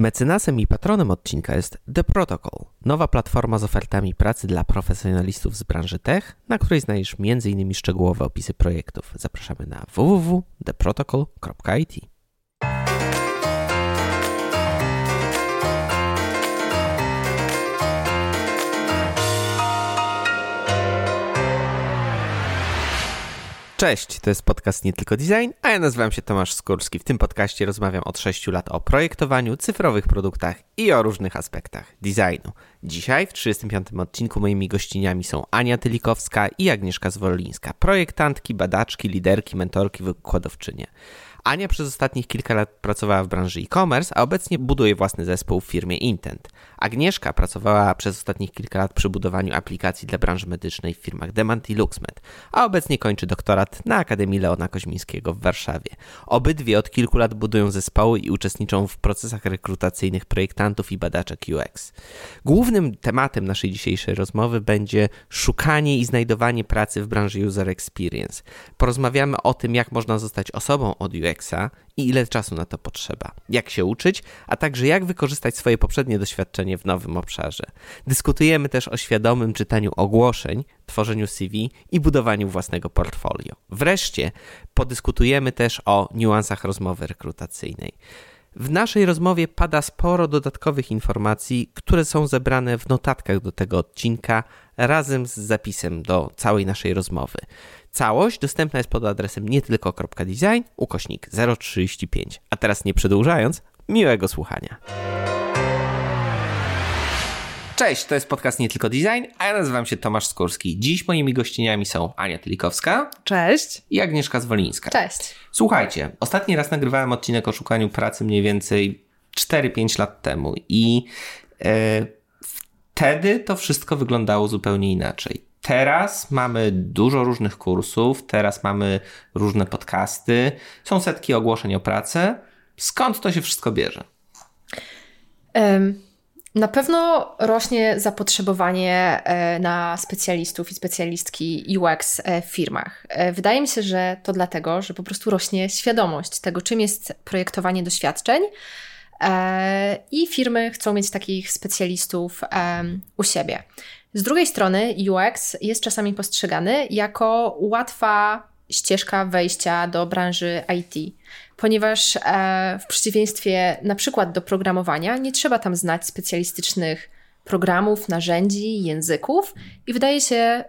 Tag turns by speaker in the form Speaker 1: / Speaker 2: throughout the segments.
Speaker 1: Mecenasem i patronem odcinka jest The Protocol, nowa platforma z ofertami pracy dla profesjonalistów z branży tech, na której znajdziesz m.in. szczegółowe opisy projektów. Zapraszamy na www.theprotocol.it. Cześć, to jest podcast Nie Tylko Design, a ja nazywam się Tomasz Skórski. W tym podcaście rozmawiam od 6 lat o projektowaniu, cyfrowych produktach i o różnych aspektach designu. Dzisiaj w 35. odcinku moimi gościniami są Ania Tylikowska i Agnieszka Zwolińska, projektantki, badaczki, liderki, mentorki, wykładowczynie. Ania przez ostatnich kilka lat pracowała w branży e-commerce, a obecnie buduje własny zespół w firmie Intent. Agnieszka pracowała przez ostatnich kilka lat przy budowaniu aplikacji dla branży medycznej w firmach Demant i LuxMed, a obecnie kończy doktorat na Akademii Leona Koźmińskiego w Warszawie. Obydwie od kilku lat budują zespoły i uczestniczą w procesach rekrutacyjnych projektantów i badaczek UX. Głównym tematem naszej dzisiejszej rozmowy będzie szukanie i znajdowanie pracy w branży User Experience. Porozmawiamy o tym, jak można zostać osobą od UX-a i ile czasu na to potrzeba, jak się uczyć, a także jak wykorzystać swoje poprzednie doświadczenie w nowym obszarze. Dyskutujemy też o świadomym czytaniu ogłoszeń, tworzeniu CV i budowaniu własnego portfolio. Wreszcie podyskutujemy też o niuansach rozmowy rekrutacyjnej. W naszej rozmowie pada sporo dodatkowych informacji, które są zebrane w notatkach do tego odcinka razem z zapisem do całej naszej rozmowy. Całość dostępna jest pod adresem nietylko.design ukośnik 035. A teraz nie przedłużając, miłego słuchania. Cześć, to jest podcast Nie Tylko Design, a ja nazywam się Tomasz Skórski. Dziś moimi gościniami są Ania Tylikowska.
Speaker 2: Cześć.
Speaker 1: I Agnieszka Zwolińska.
Speaker 3: Cześć.
Speaker 1: Słuchajcie, ostatni raz nagrywałem odcinek o szukaniu pracy mniej więcej 4-5 lat temu i e, wtedy to wszystko wyglądało zupełnie inaczej. Teraz mamy dużo różnych kursów, teraz mamy różne podcasty, są setki ogłoszeń o pracę. Skąd to się wszystko bierze?
Speaker 3: Na pewno rośnie zapotrzebowanie e, na specjalistów i specjalistki UX e, w firmach. E, wydaje mi się, że to dlatego, że po prostu rośnie świadomość tego, czym jest projektowanie doświadczeń i firmy chcą mieć takich specjalistów u siebie. Z drugiej strony UX jest czasami postrzegany jako łatwa ścieżka wejścia do branży IT, ponieważ e, w przeciwieństwie na przykład do programowania nie trzeba tam znać specjalistycznych programów, narzędzi, języków i wydaje się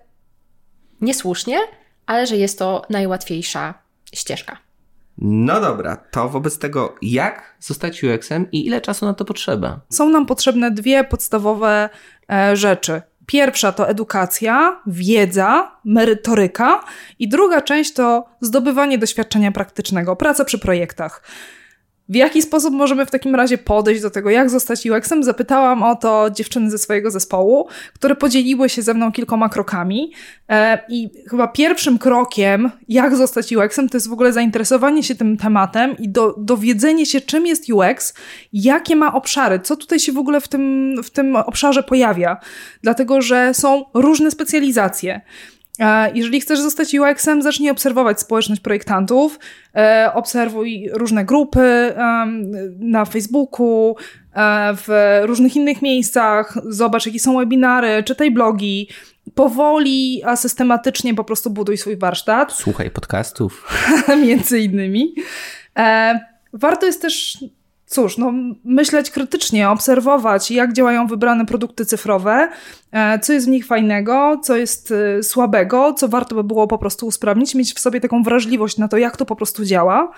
Speaker 3: niesłusznie, ale że jest to najłatwiejsza ścieżka.
Speaker 1: No dobra, to wobec tego, jak zostać UX-em i ile czasu na to potrzeba?
Speaker 2: Są nam potrzebne dwie podstawowe e, rzeczy. Pierwsza to edukacja, wiedza, merytoryka i druga część to zdobywanie doświadczenia praktycznego, praca przy projektach. W jaki sposób możemy w takim razie podejść do tego, jak zostać UX-em? Zapytałam o to dziewczyny ze swojego zespołu, które podzieliły się ze mną kilkoma krokami. E, I chyba pierwszym krokiem, jak zostać UX-em, to jest w ogóle zainteresowanie się tym tematem i do, dowiedzenie się, czym jest UX, jakie ma obszary, co tutaj się w ogóle w tym, w tym obszarze pojawia. Dlatego, że są różne specjalizacje. E, jeżeli chcesz zostać UX-em, zacznij obserwować społeczność projektantów, e, obserwuj różne grupy na Facebooku, e, w różnych innych miejscach, zobacz jakie są webinary, czytaj blogi, powoli, a systematycznie po prostu buduj swój warsztat.
Speaker 1: Słuchaj podcastów.
Speaker 2: Między innymi. Warto jest też cóż, no, myśleć krytycznie, obserwować, jak działają wybrane produkty cyfrowe, e, co jest w nich fajnego, co jest e, słabego, co warto by było po prostu usprawnić, mieć w sobie taką wrażliwość na to, jak to po prostu działa.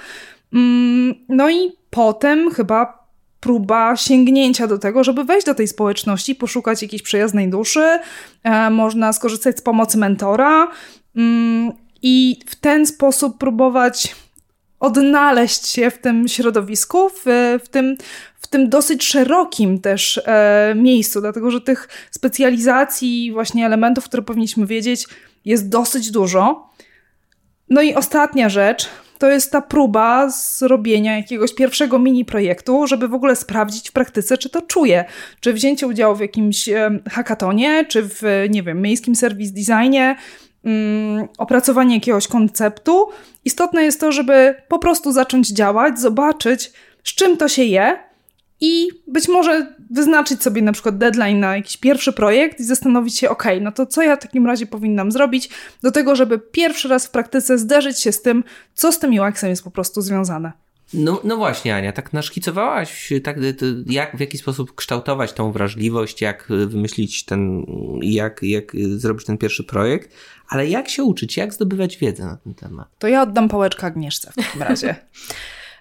Speaker 2: Mm, no i potem chyba próba sięgnięcia do tego, żeby wejść do tej społeczności, poszukać jakiejś przyjaznej duszy, e, można skorzystać z pomocy mentora mm, i w ten sposób próbować odnaleźć się w tym środowisku, w, w, tym, w tym dosyć szerokim też e, miejscu, dlatego że tych specjalizacji, właśnie elementów, które powinniśmy wiedzieć, jest dosyć dużo. No i ostatnia rzecz to jest ta próba zrobienia jakiegoś pierwszego mini projektu, żeby w ogóle sprawdzić w praktyce, czy to czuję. Czy wzięcie udziału w jakimś e, hackatonie, czy w, nie wiem, miejskim serwis designie, opracowanie jakiegoś konceptu. Istotne jest to, żeby po prostu zacząć działać, zobaczyć, z czym to się je i być może wyznaczyć sobie na przykład deadline na jakiś pierwszy projekt i zastanowić się, ok, no to co ja w takim razie powinnam zrobić do tego, żeby pierwszy raz w praktyce zderzyć się z tym, co z tym UX-em jest po prostu związane.
Speaker 4: No, no właśnie, Ania, tak naszkicowałaś, tak, jak, w jaki sposób kształtować tą wrażliwość, jak wymyślić ten, jak, jak zrobić ten pierwszy projekt, ale jak się uczyć, jak zdobywać wiedzę na ten temat?
Speaker 2: To ja oddam pałeczkę Agnieszce w takim razie.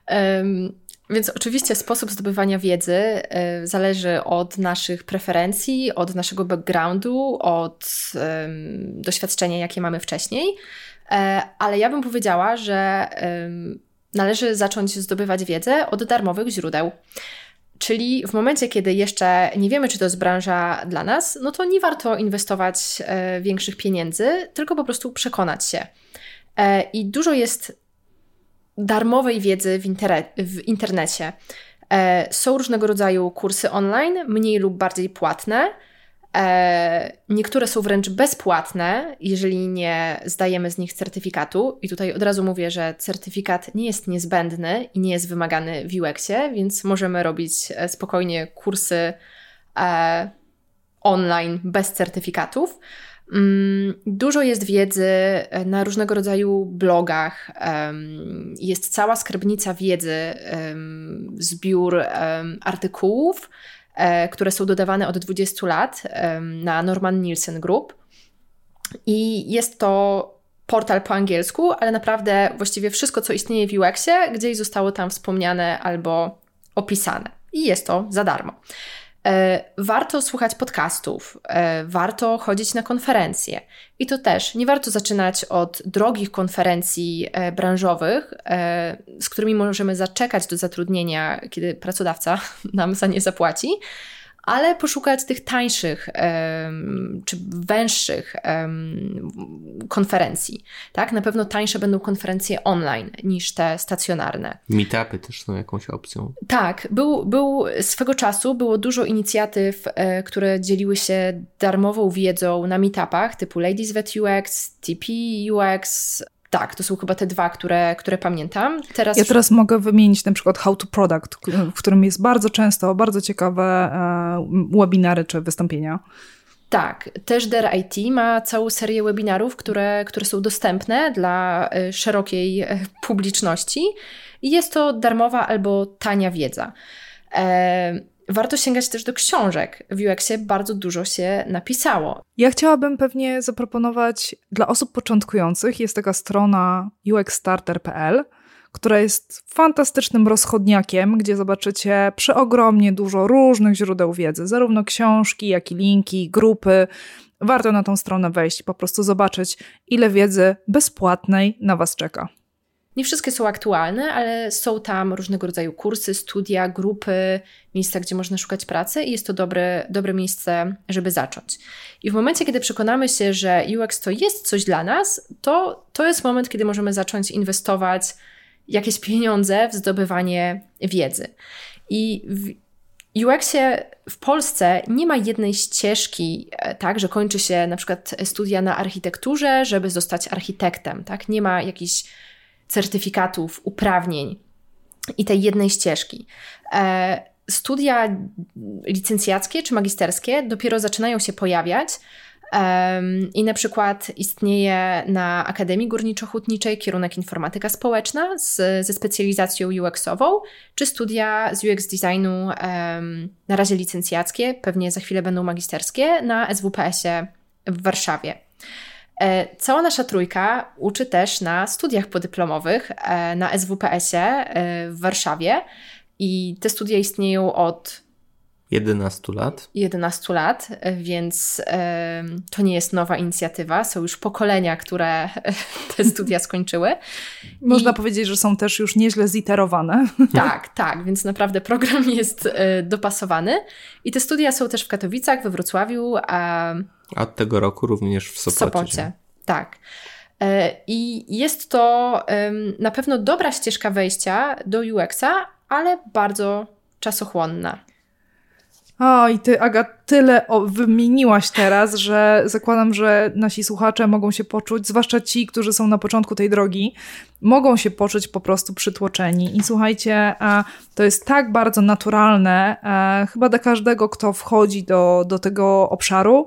Speaker 3: um, Więc oczywiście sposób zdobywania wiedzy y, zależy od naszych preferencji, od naszego backgroundu, od doświadczenia, jakie mamy wcześniej. E, ale ja bym powiedziała, że należy zacząć zdobywać wiedzę od darmowych źródeł. Czyli w momencie, kiedy jeszcze nie wiemy, czy to jest branża dla nas, no to nie warto inwestować e, większych pieniędzy, tylko po prostu przekonać się. E, I dużo jest darmowej wiedzy w, w internecie. E, są różnego rodzaju kursy online, mniej lub bardziej płatne. E, niektóre są wręcz bezpłatne, jeżeli nie zdajemy z nich certyfikatu. I tutaj od razu mówię, że certyfikat nie jest niezbędny i nie jest wymagany w UX-ie, więc możemy robić e, spokojnie kursy e, online bez certyfikatów. Mm, dużo jest wiedzy na różnego rodzaju blogach. Jest cała skarbnica wiedzy, zbiór artykułów, które są dodawane od 20 lat na Norman Nielsen Group. I jest to portal po angielsku, ale naprawdę właściwie wszystko, co istnieje w UX-ie, gdzieś zostało tam wspomniane albo opisane. I jest to za darmo. E, warto słuchać podcastów, e, warto chodzić na konferencje. I to też nie warto zaczynać od drogich konferencji e, branżowych, z którymi możemy zaczekać do zatrudnienia, kiedy pracodawca nam za nie zapłaci, ale poszukać tych tańszych czy węższych konferencji. Tak? Na pewno tańsze będą konferencje online niż te stacjonarne.
Speaker 4: Meetupy też są jakąś opcją.
Speaker 3: Tak, był, był swego czasu było dużo inicjatyw, e, które dzieliły się darmową wiedzą na meetupach typu Ladies Vet UX, TP UX, tak, to są chyba te dwa, które, które pamiętam.
Speaker 2: Teraz ja teraz mogę wymienić na przykład How to Product, w którym jest bardzo często bardzo ciekawe e, webinary czy wystąpienia.
Speaker 3: Tak, też Der IT ma całą serię webinarów, które, które są dostępne dla e, szerokiej e, publiczności i jest to darmowa albo tania wiedza. Warto sięgać też do książek. W UX-ie bardzo dużo się napisało.
Speaker 2: Ja chciałabym pewnie zaproponować dla osób początkujących, jest taka strona uxstarter.pl, która jest fantastycznym rozchodniakiem, gdzie zobaczycie przeogromnie dużo różnych źródeł wiedzy, zarówno książki, jak i linki, grupy. Warto na tą stronę wejść, po prostu zobaczyć, ile wiedzy bezpłatnej na Was czeka.
Speaker 3: Nie wszystkie są aktualne, ale są tam różnego rodzaju kursy, studia, grupy, miejsca, gdzie można szukać pracy i jest to dobre, dobre miejsce, żeby zacząć. I w momencie, kiedy przekonamy się, że UX to jest coś dla nas, to to jest moment, kiedy możemy zacząć inwestować jakieś pieniądze w zdobywanie wiedzy. I w UX-ie w Polsce nie ma jednej ścieżki, e, tak, że kończy się na przykład studia na architekturze, żeby zostać architektem, tak? Nie ma jakichś certyfikatów, uprawnień i tej jednej ścieżki. E, studia licencjackie czy magisterskie dopiero zaczynają się pojawiać. I na przykład istnieje na Akademii Górniczo-Hutniczej kierunek informatyka społeczna z, ze specjalizacją UX-ową, czy studia z UX designu na razie licencjackie, pewnie za chwilę będą magisterskie na SWPS-ie w Warszawie. E, cała nasza trójka uczy też na studiach podyplomowych e, na SWPS-ie e, w Warszawie. I te studia istnieją od
Speaker 4: 11 lat.
Speaker 3: 11 lat, więc to nie jest nowa inicjatywa. Są już pokolenia, które te studia skończyły.
Speaker 2: Można I... powiedzieć, że są też już nieźle ziterowane.
Speaker 3: Tak, tak, więc naprawdę program jest dopasowany. I te studia są też w Katowicach, we Wrocławiu. A
Speaker 4: a od tego roku również w Sopocie.
Speaker 3: W Sopocie, tak. E, I jest to na pewno dobra ścieżka wejścia do UX-a, ale bardzo czasochłonna.
Speaker 2: O, i ty, Aga, tyle o, wymieniłaś teraz, że zakładam, że nasi słuchacze mogą się poczuć, zwłaszcza ci, którzy są na początku tej drogi, mogą się poczuć po prostu przytłoczeni. I słuchajcie, to jest tak bardzo naturalne, chyba dla każdego, kto wchodzi do, do tego obszaru,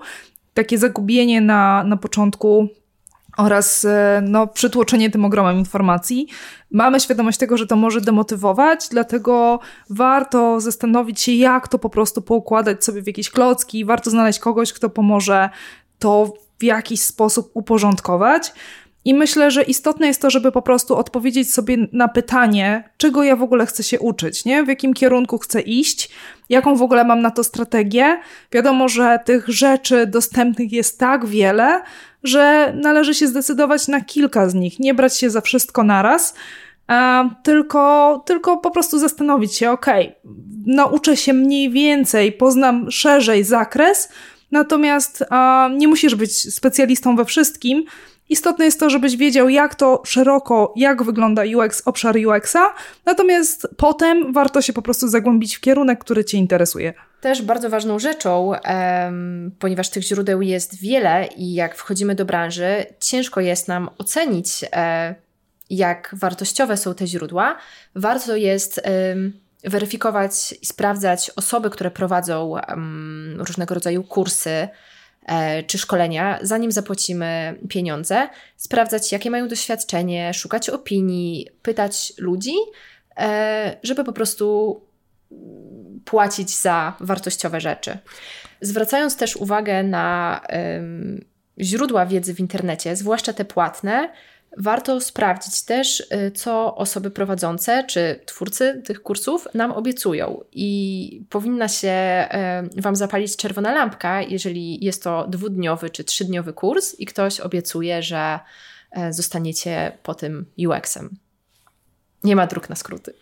Speaker 2: takie zagubienie na, na początku oraz e, no, przytłoczenie tym ogromem informacji. Mamy świadomość tego, że to może demotywować, dlatego warto zastanowić się, jak to po prostu poukładać sobie w jakieś klocki. Warto znaleźć kogoś, kto pomoże to w jakiś sposób uporządkować. I myślę, że istotne jest to, żeby po prostu odpowiedzieć sobie na pytanie, czego ja w ogóle chcę się uczyć, nie? w jakim kierunku chcę iść, jaką w ogóle mam na to strategię. Wiadomo, że tych rzeczy dostępnych jest tak wiele, że należy się zdecydować na kilka z nich, nie brać się za wszystko naraz, a tylko, tylko po prostu zastanowić się, ok, nauczę się mniej więcej, poznam szerzej zakres, natomiast a, nie musisz być specjalistą we wszystkim, Istotne jest to, żebyś wiedział, jak to szeroko, jak wygląda UX, obszar UX-a, natomiast potem warto się po prostu zagłębić w kierunek, który Cię interesuje.
Speaker 3: Też bardzo ważną rzeczą, ponieważ tych źródeł jest wiele i jak wchodzimy do branży, ciężko jest nam ocenić, e, jak wartościowe są te źródła. Warto jest. Weryfikować i sprawdzać osoby, które prowadzą um, różnego rodzaju kursy, czy szkolenia, zanim zapłacimy pieniądze, sprawdzać, jakie mają doświadczenie, szukać opinii, pytać ludzi, e, żeby po prostu płacić za wartościowe rzeczy. Zwracając też uwagę na źródła wiedzy w internecie, zwłaszcza te płatne, Warto sprawdzić też, y, co osoby prowadzące czy twórcy tych kursów nam obiecują. I powinna się y, Wam zapalić czerwona lampka, jeżeli jest to dwudniowy czy trzydniowy kurs i ktoś obiecuje, że y, zostaniecie po tym UX-em. Nie ma dróg na skróty.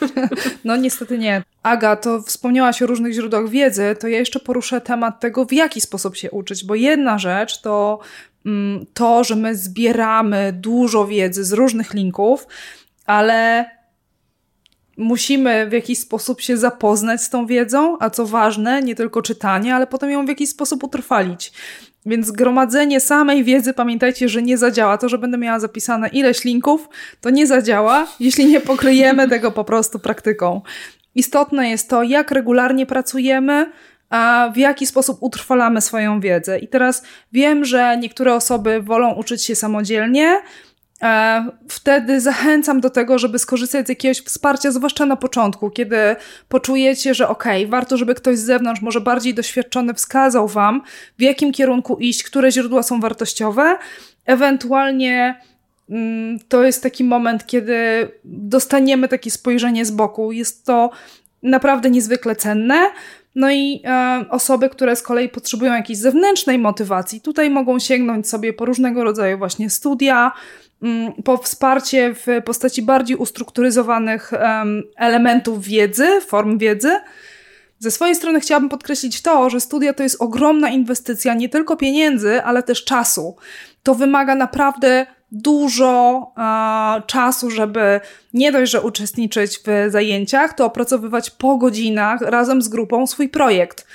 Speaker 2: No niestety nie. Aga, to wspomniałaś o różnych źródłach wiedzy, to ja jeszcze poruszę temat tego, w jaki sposób się uczyć, bo jedna rzecz to to, że my zbieramy dużo wiedzy z różnych linków, ale musimy w jakiś sposób się zapoznać z tą wiedzą, a co ważne, nie tylko czytanie, ale potem ją w jakiś sposób utrwalić. Więc gromadzenie samej wiedzy, pamiętajcie, że nie zadziała. To, że będę miała zapisane ileś linków, to nie zadziała, jeśli nie pokryjemy tego po prostu praktyką. Istotne jest to, jak regularnie pracujemy, a w jaki sposób utrwalamy swoją wiedzę. I teraz wiem, że niektóre osoby wolą uczyć się samodzielnie. E, wtedy zachęcam do tego, żeby skorzystać z jakiegoś wsparcia, zwłaszcza na początku, kiedy poczujecie, że okej, okay, warto, żeby ktoś z zewnątrz, może bardziej doświadczony, wskazał Wam, w jakim kierunku iść, które źródła są wartościowe. Ewentualnie mm, to jest taki moment, kiedy dostaniemy takie spojrzenie z boku. Jest to naprawdę niezwykle cenne. No i e, osoby, które z kolei potrzebują jakiejś zewnętrznej motywacji, tutaj mogą sięgnąć sobie po różnego rodzaju właśnie studia, mm, po wsparcie w postaci bardziej ustrukturyzowanych elementów wiedzy, form wiedzy. Ze swojej strony chciałabym podkreślić to, że studia to jest ogromna inwestycja nie tylko pieniędzy, ale też czasu. To wymaga naprawdę dużo e, czasu, żeby nie dość, że uczestniczyć w zajęciach, to opracowywać po godzinach razem z grupą swój projekt.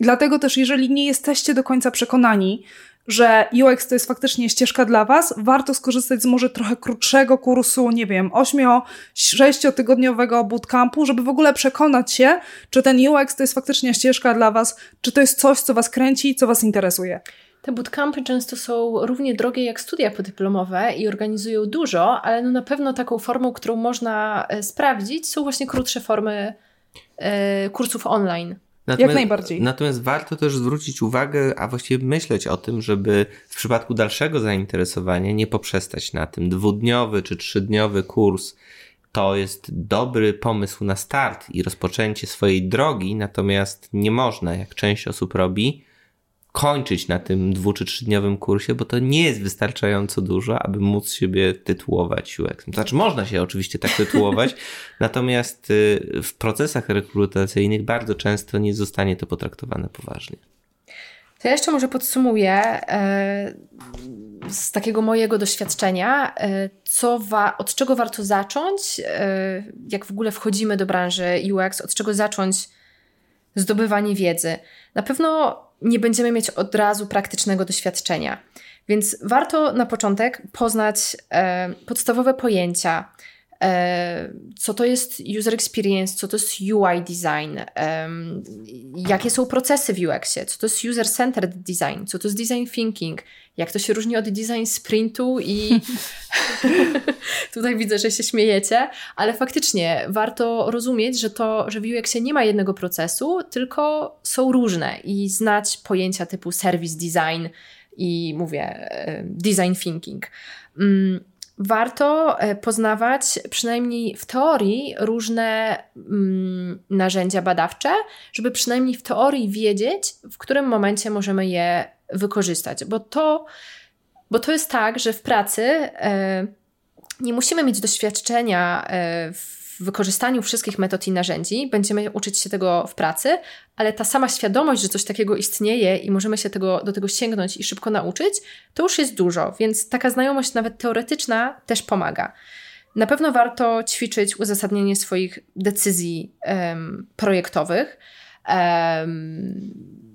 Speaker 2: Dlatego też, jeżeli nie jesteście do końca przekonani, że UX to jest faktycznie ścieżka dla Was, warto skorzystać z może trochę krótszego kursu, nie wiem, 8-6 tygodniowego bootcampu, żeby w ogóle przekonać się, czy ten UX to jest faktycznie ścieżka dla Was, czy to jest coś, co Was kręci, co Was interesuje.
Speaker 3: Te bootcampy często są równie drogie jak studia podyplomowe i organizują dużo, ale no na pewno taką formą, którą można e, sprawdzić, są właśnie krótsze formy e, kursów online.
Speaker 2: Natomiast, jak najbardziej.
Speaker 4: Natomiast warto też zwrócić uwagę, a właściwie myśleć o tym, żeby w przypadku dalszego zainteresowania nie poprzestać na tym. Dwudniowy czy trzydniowy kurs to jest dobry pomysł na start i rozpoczęcie swojej drogi, natomiast nie można, jak część osób robi, kończyć na tym dwu czy trzydniowym kursie, bo to nie jest wystarczająco dużo, aby móc siebie tytułować UX. Znaczy, można się oczywiście tak tytułować, natomiast y, w procesach rekrutacyjnych bardzo często nie zostanie to potraktowane poważnie.
Speaker 3: To ja jeszcze może podsumuję e, z takiego mojego doświadczenia, e, co wa- od czego warto zacząć, jak w ogóle wchodzimy do branży UX, od czego zacząć zdobywanie wiedzy. Na pewno nie będziemy mieć od razu praktycznego doświadczenia. Więc warto na początek poznać e, podstawowe pojęcia, e, co to jest user experience, co to jest UI design, e, jakie są procesy w UX-ie, co to jest user-centered design, co to jest design thinking, jak to się różni od design sprintu i tutaj widzę, że się śmiejecie, ale faktycznie warto rozumieć, że to, że w UX-ie nie ma jednego procesu, tylko są różne i znać pojęcia typu service design, i mówię e, design thinking. Mm, warto e, poznawać przynajmniej w teorii różne mm, narzędzia badawcze, żeby przynajmniej w teorii wiedzieć, w którym momencie możemy je wykorzystać, bo to, bo to jest tak, że w pracy e, nie musimy mieć doświadczenia w w wykorzystaniu wszystkich metod i narzędzi, będziemy uczyć się tego w pracy, ale ta sama świadomość, że coś takiego istnieje i możemy się tego, do tego sięgnąć i szybko nauczyć, to już jest dużo, więc taka znajomość nawet teoretyczna też pomaga. Na pewno warto ćwiczyć uzasadnienie swoich decyzji um, projektowych. Um,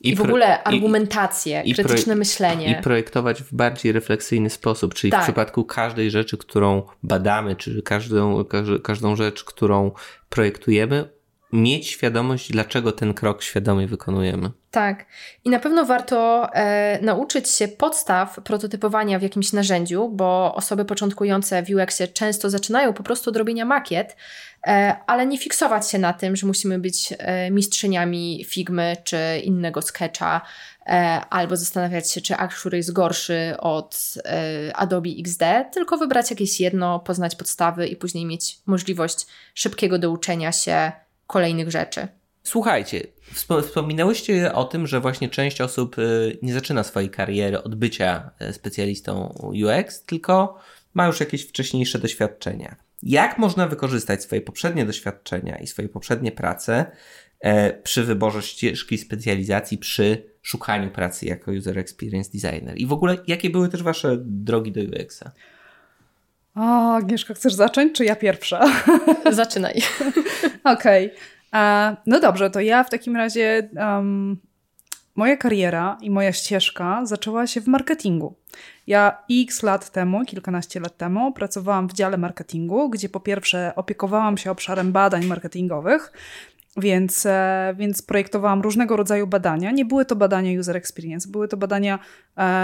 Speaker 3: i, I w ogóle argumentację, i, krytyczne i myślenie.
Speaker 4: I projektować w bardziej refleksyjny sposób, czyli tak. w przypadku każdej rzeczy, którą badamy, czy każdą, każdą rzecz, którą projektujemy, mieć świadomość, dlaczego ten krok świadomie wykonujemy.
Speaker 3: Tak. I na pewno warto e, nauczyć się podstaw prototypowania w jakimś narzędziu, bo osoby początkujące w UX-ie często zaczynają po prostu od robienia makiet, e, ale nie fiksować się na tym, że musimy być e, mistrzyniami Figmy czy innego sketcha, e, albo zastanawiać się, czy Axure jest gorszy od e, Adobe XD, tylko wybrać jakieś jedno, poznać podstawy i później mieć możliwość szybkiego douczenia się kolejnych rzeczy.
Speaker 4: Słuchajcie, wspominałyście o tym, że właśnie część osób y, nie zaczyna swojej kariery od bycia y, specjalistą UX, tylko ma już jakieś wcześniejsze doświadczenia. Jak można wykorzystać swoje poprzednie doświadczenia i swoje poprzednie prace e, przy wyborze ścieżki specjalizacji, przy szukaniu pracy jako user experience designer? I w ogóle, jakie były też Wasze drogi do UX-a?
Speaker 2: O, Agnieszka, chcesz zacząć, czy ja pierwsza?
Speaker 3: Zaczynaj.
Speaker 2: Okej. Okay. No dobrze, to ja w takim razie. Um, moja kariera i moja ścieżka zaczęła się w marketingu. Ja x lat temu, kilkanaście lat temu, pracowałam w dziale marketingu, gdzie po pierwsze opiekowałam się obszarem badań marketingowych, więc, e, więc projektowałam różnego rodzaju badania. Nie były to badania user experience, były to badania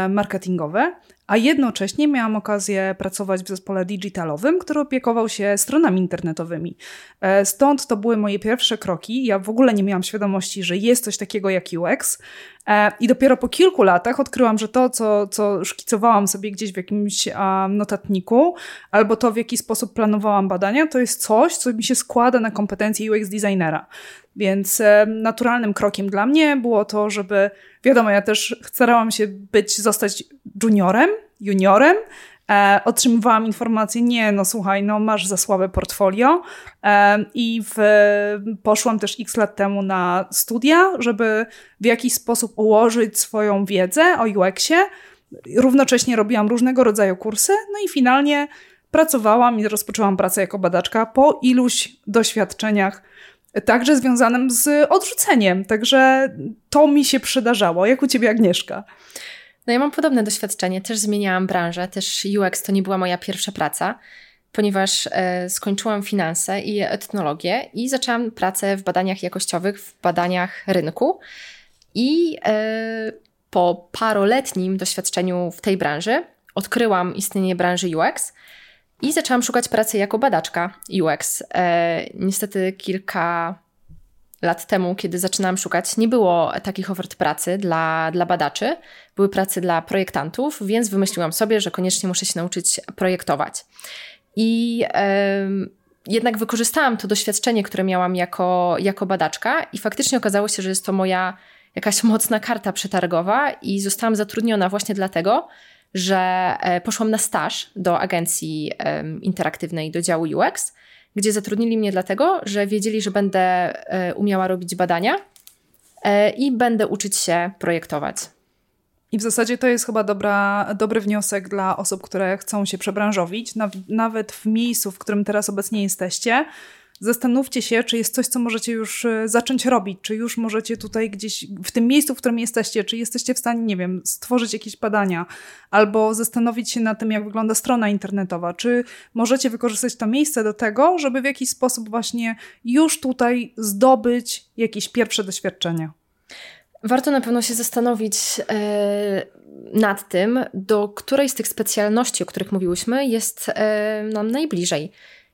Speaker 2: marketingowe, a jednocześnie miałam okazję pracować w zespole digitalowym, który opiekował się stronami internetowymi. E, stąd to były moje pierwsze kroki. Ja w ogóle nie miałam świadomości, że jest coś takiego jak UX. E, I dopiero po kilku latach odkryłam, że to, co, co szkicowałam sobie gdzieś w jakimś notatniku, albo to, w jaki sposób planowałam badania, to jest coś, co mi się składa na kompetencje UX designera. Więc e, naturalnym krokiem dla mnie było to, żeby, wiadomo, ja też starałam się być, zostać juniorem, juniorem, E, otrzymywałam informację, nie, no słuchaj, no masz za słabe portfolio e, i w, poszłam też x lat temu na studia, żeby w jakiś sposób ułożyć swoją wiedzę o UX-ie. Równocześnie robiłam różnego rodzaju kursy, no i finalnie pracowałam i rozpoczęłam pracę jako badaczka po iluś doświadczeniach także związanym z odrzuceniem. Także to mi się przydarzało. Jak u ciebie, Agnieszka?
Speaker 3: No ja mam podobne doświadczenie. Też zmieniałam branżę. Też UX to nie była moja pierwsza praca, ponieważ e, skończyłam finanse i etnologię i zaczęłam pracę w badaniach jakościowych, w badaniach rynku. I e, po paroletnim doświadczeniu w tej branży odkryłam istnienie branży UX – i zaczęłam szukać pracy jako badaczka UX. E, niestety kilka lat temu, kiedy zaczynałam szukać, nie było takich ofert pracy dla, dla badaczy. Były prace dla projektantów, więc wymyśliłam sobie, że koniecznie muszę się nauczyć projektować. I e, jednak wykorzystałam to doświadczenie, które miałam jako, jako badaczka, i faktycznie okazało się, że jest to moja jakaś mocna karta przetargowa, i zostałam zatrudniona właśnie dlatego, że e, poszłam na staż do agencji interaktywnej, do działu UX, gdzie zatrudnili mnie dlatego, że wiedzieli, że będę e, umiała robić badania e, i będę uczyć się projektować.
Speaker 2: I w zasadzie to jest chyba dobra, dobry wniosek dla osób, które chcą się przebranżowić, nawet w miejscu, w którym teraz obecnie jesteście zastanówcie się, czy jest coś, co możecie już e, zacząć robić, czy już możecie tutaj gdzieś w tym miejscu, w którym jesteście, czy jesteście w stanie, nie wiem, stworzyć jakieś badania, albo zastanowić się nad tym, jak wygląda strona internetowa, czy możecie wykorzystać to miejsce do tego, żeby w jakiś sposób właśnie już tutaj zdobyć jakieś pierwsze doświadczenia.
Speaker 3: Warto na pewno się zastanowić e, nad tym, do której z tych specjalności, o których mówiłyśmy, jest e, nam najbliżej.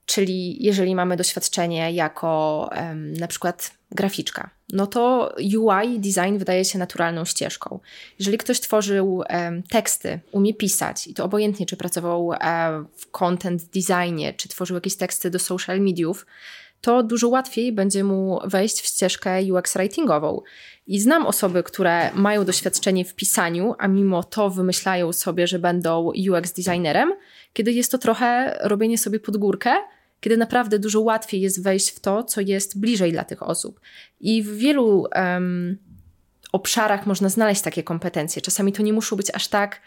Speaker 3: Czyli jeżeli mamy doświadczenie jako e, na przykład graficzka, no to UI design wydaje się naturalną ścieżką. Jeżeli ktoś tworzył e, teksty, umie pisać i to obojętnie, czy pracował e, w content designie, czy tworzył jakieś teksty do social mediów, to dużo łatwiej będzie mu wejść w ścieżkę UX writingową. I znam osoby, które mają doświadczenie w pisaniu, a mimo to wymyślają sobie, że będą UX designerem, kiedy jest to trochę robienie sobie pod górkę, kiedy naprawdę dużo łatwiej jest wejść w to, co jest bliżej dla tych osób. I w wielu um, obszarach można znaleźć takie kompetencje. Czasami to nie muszą być aż tak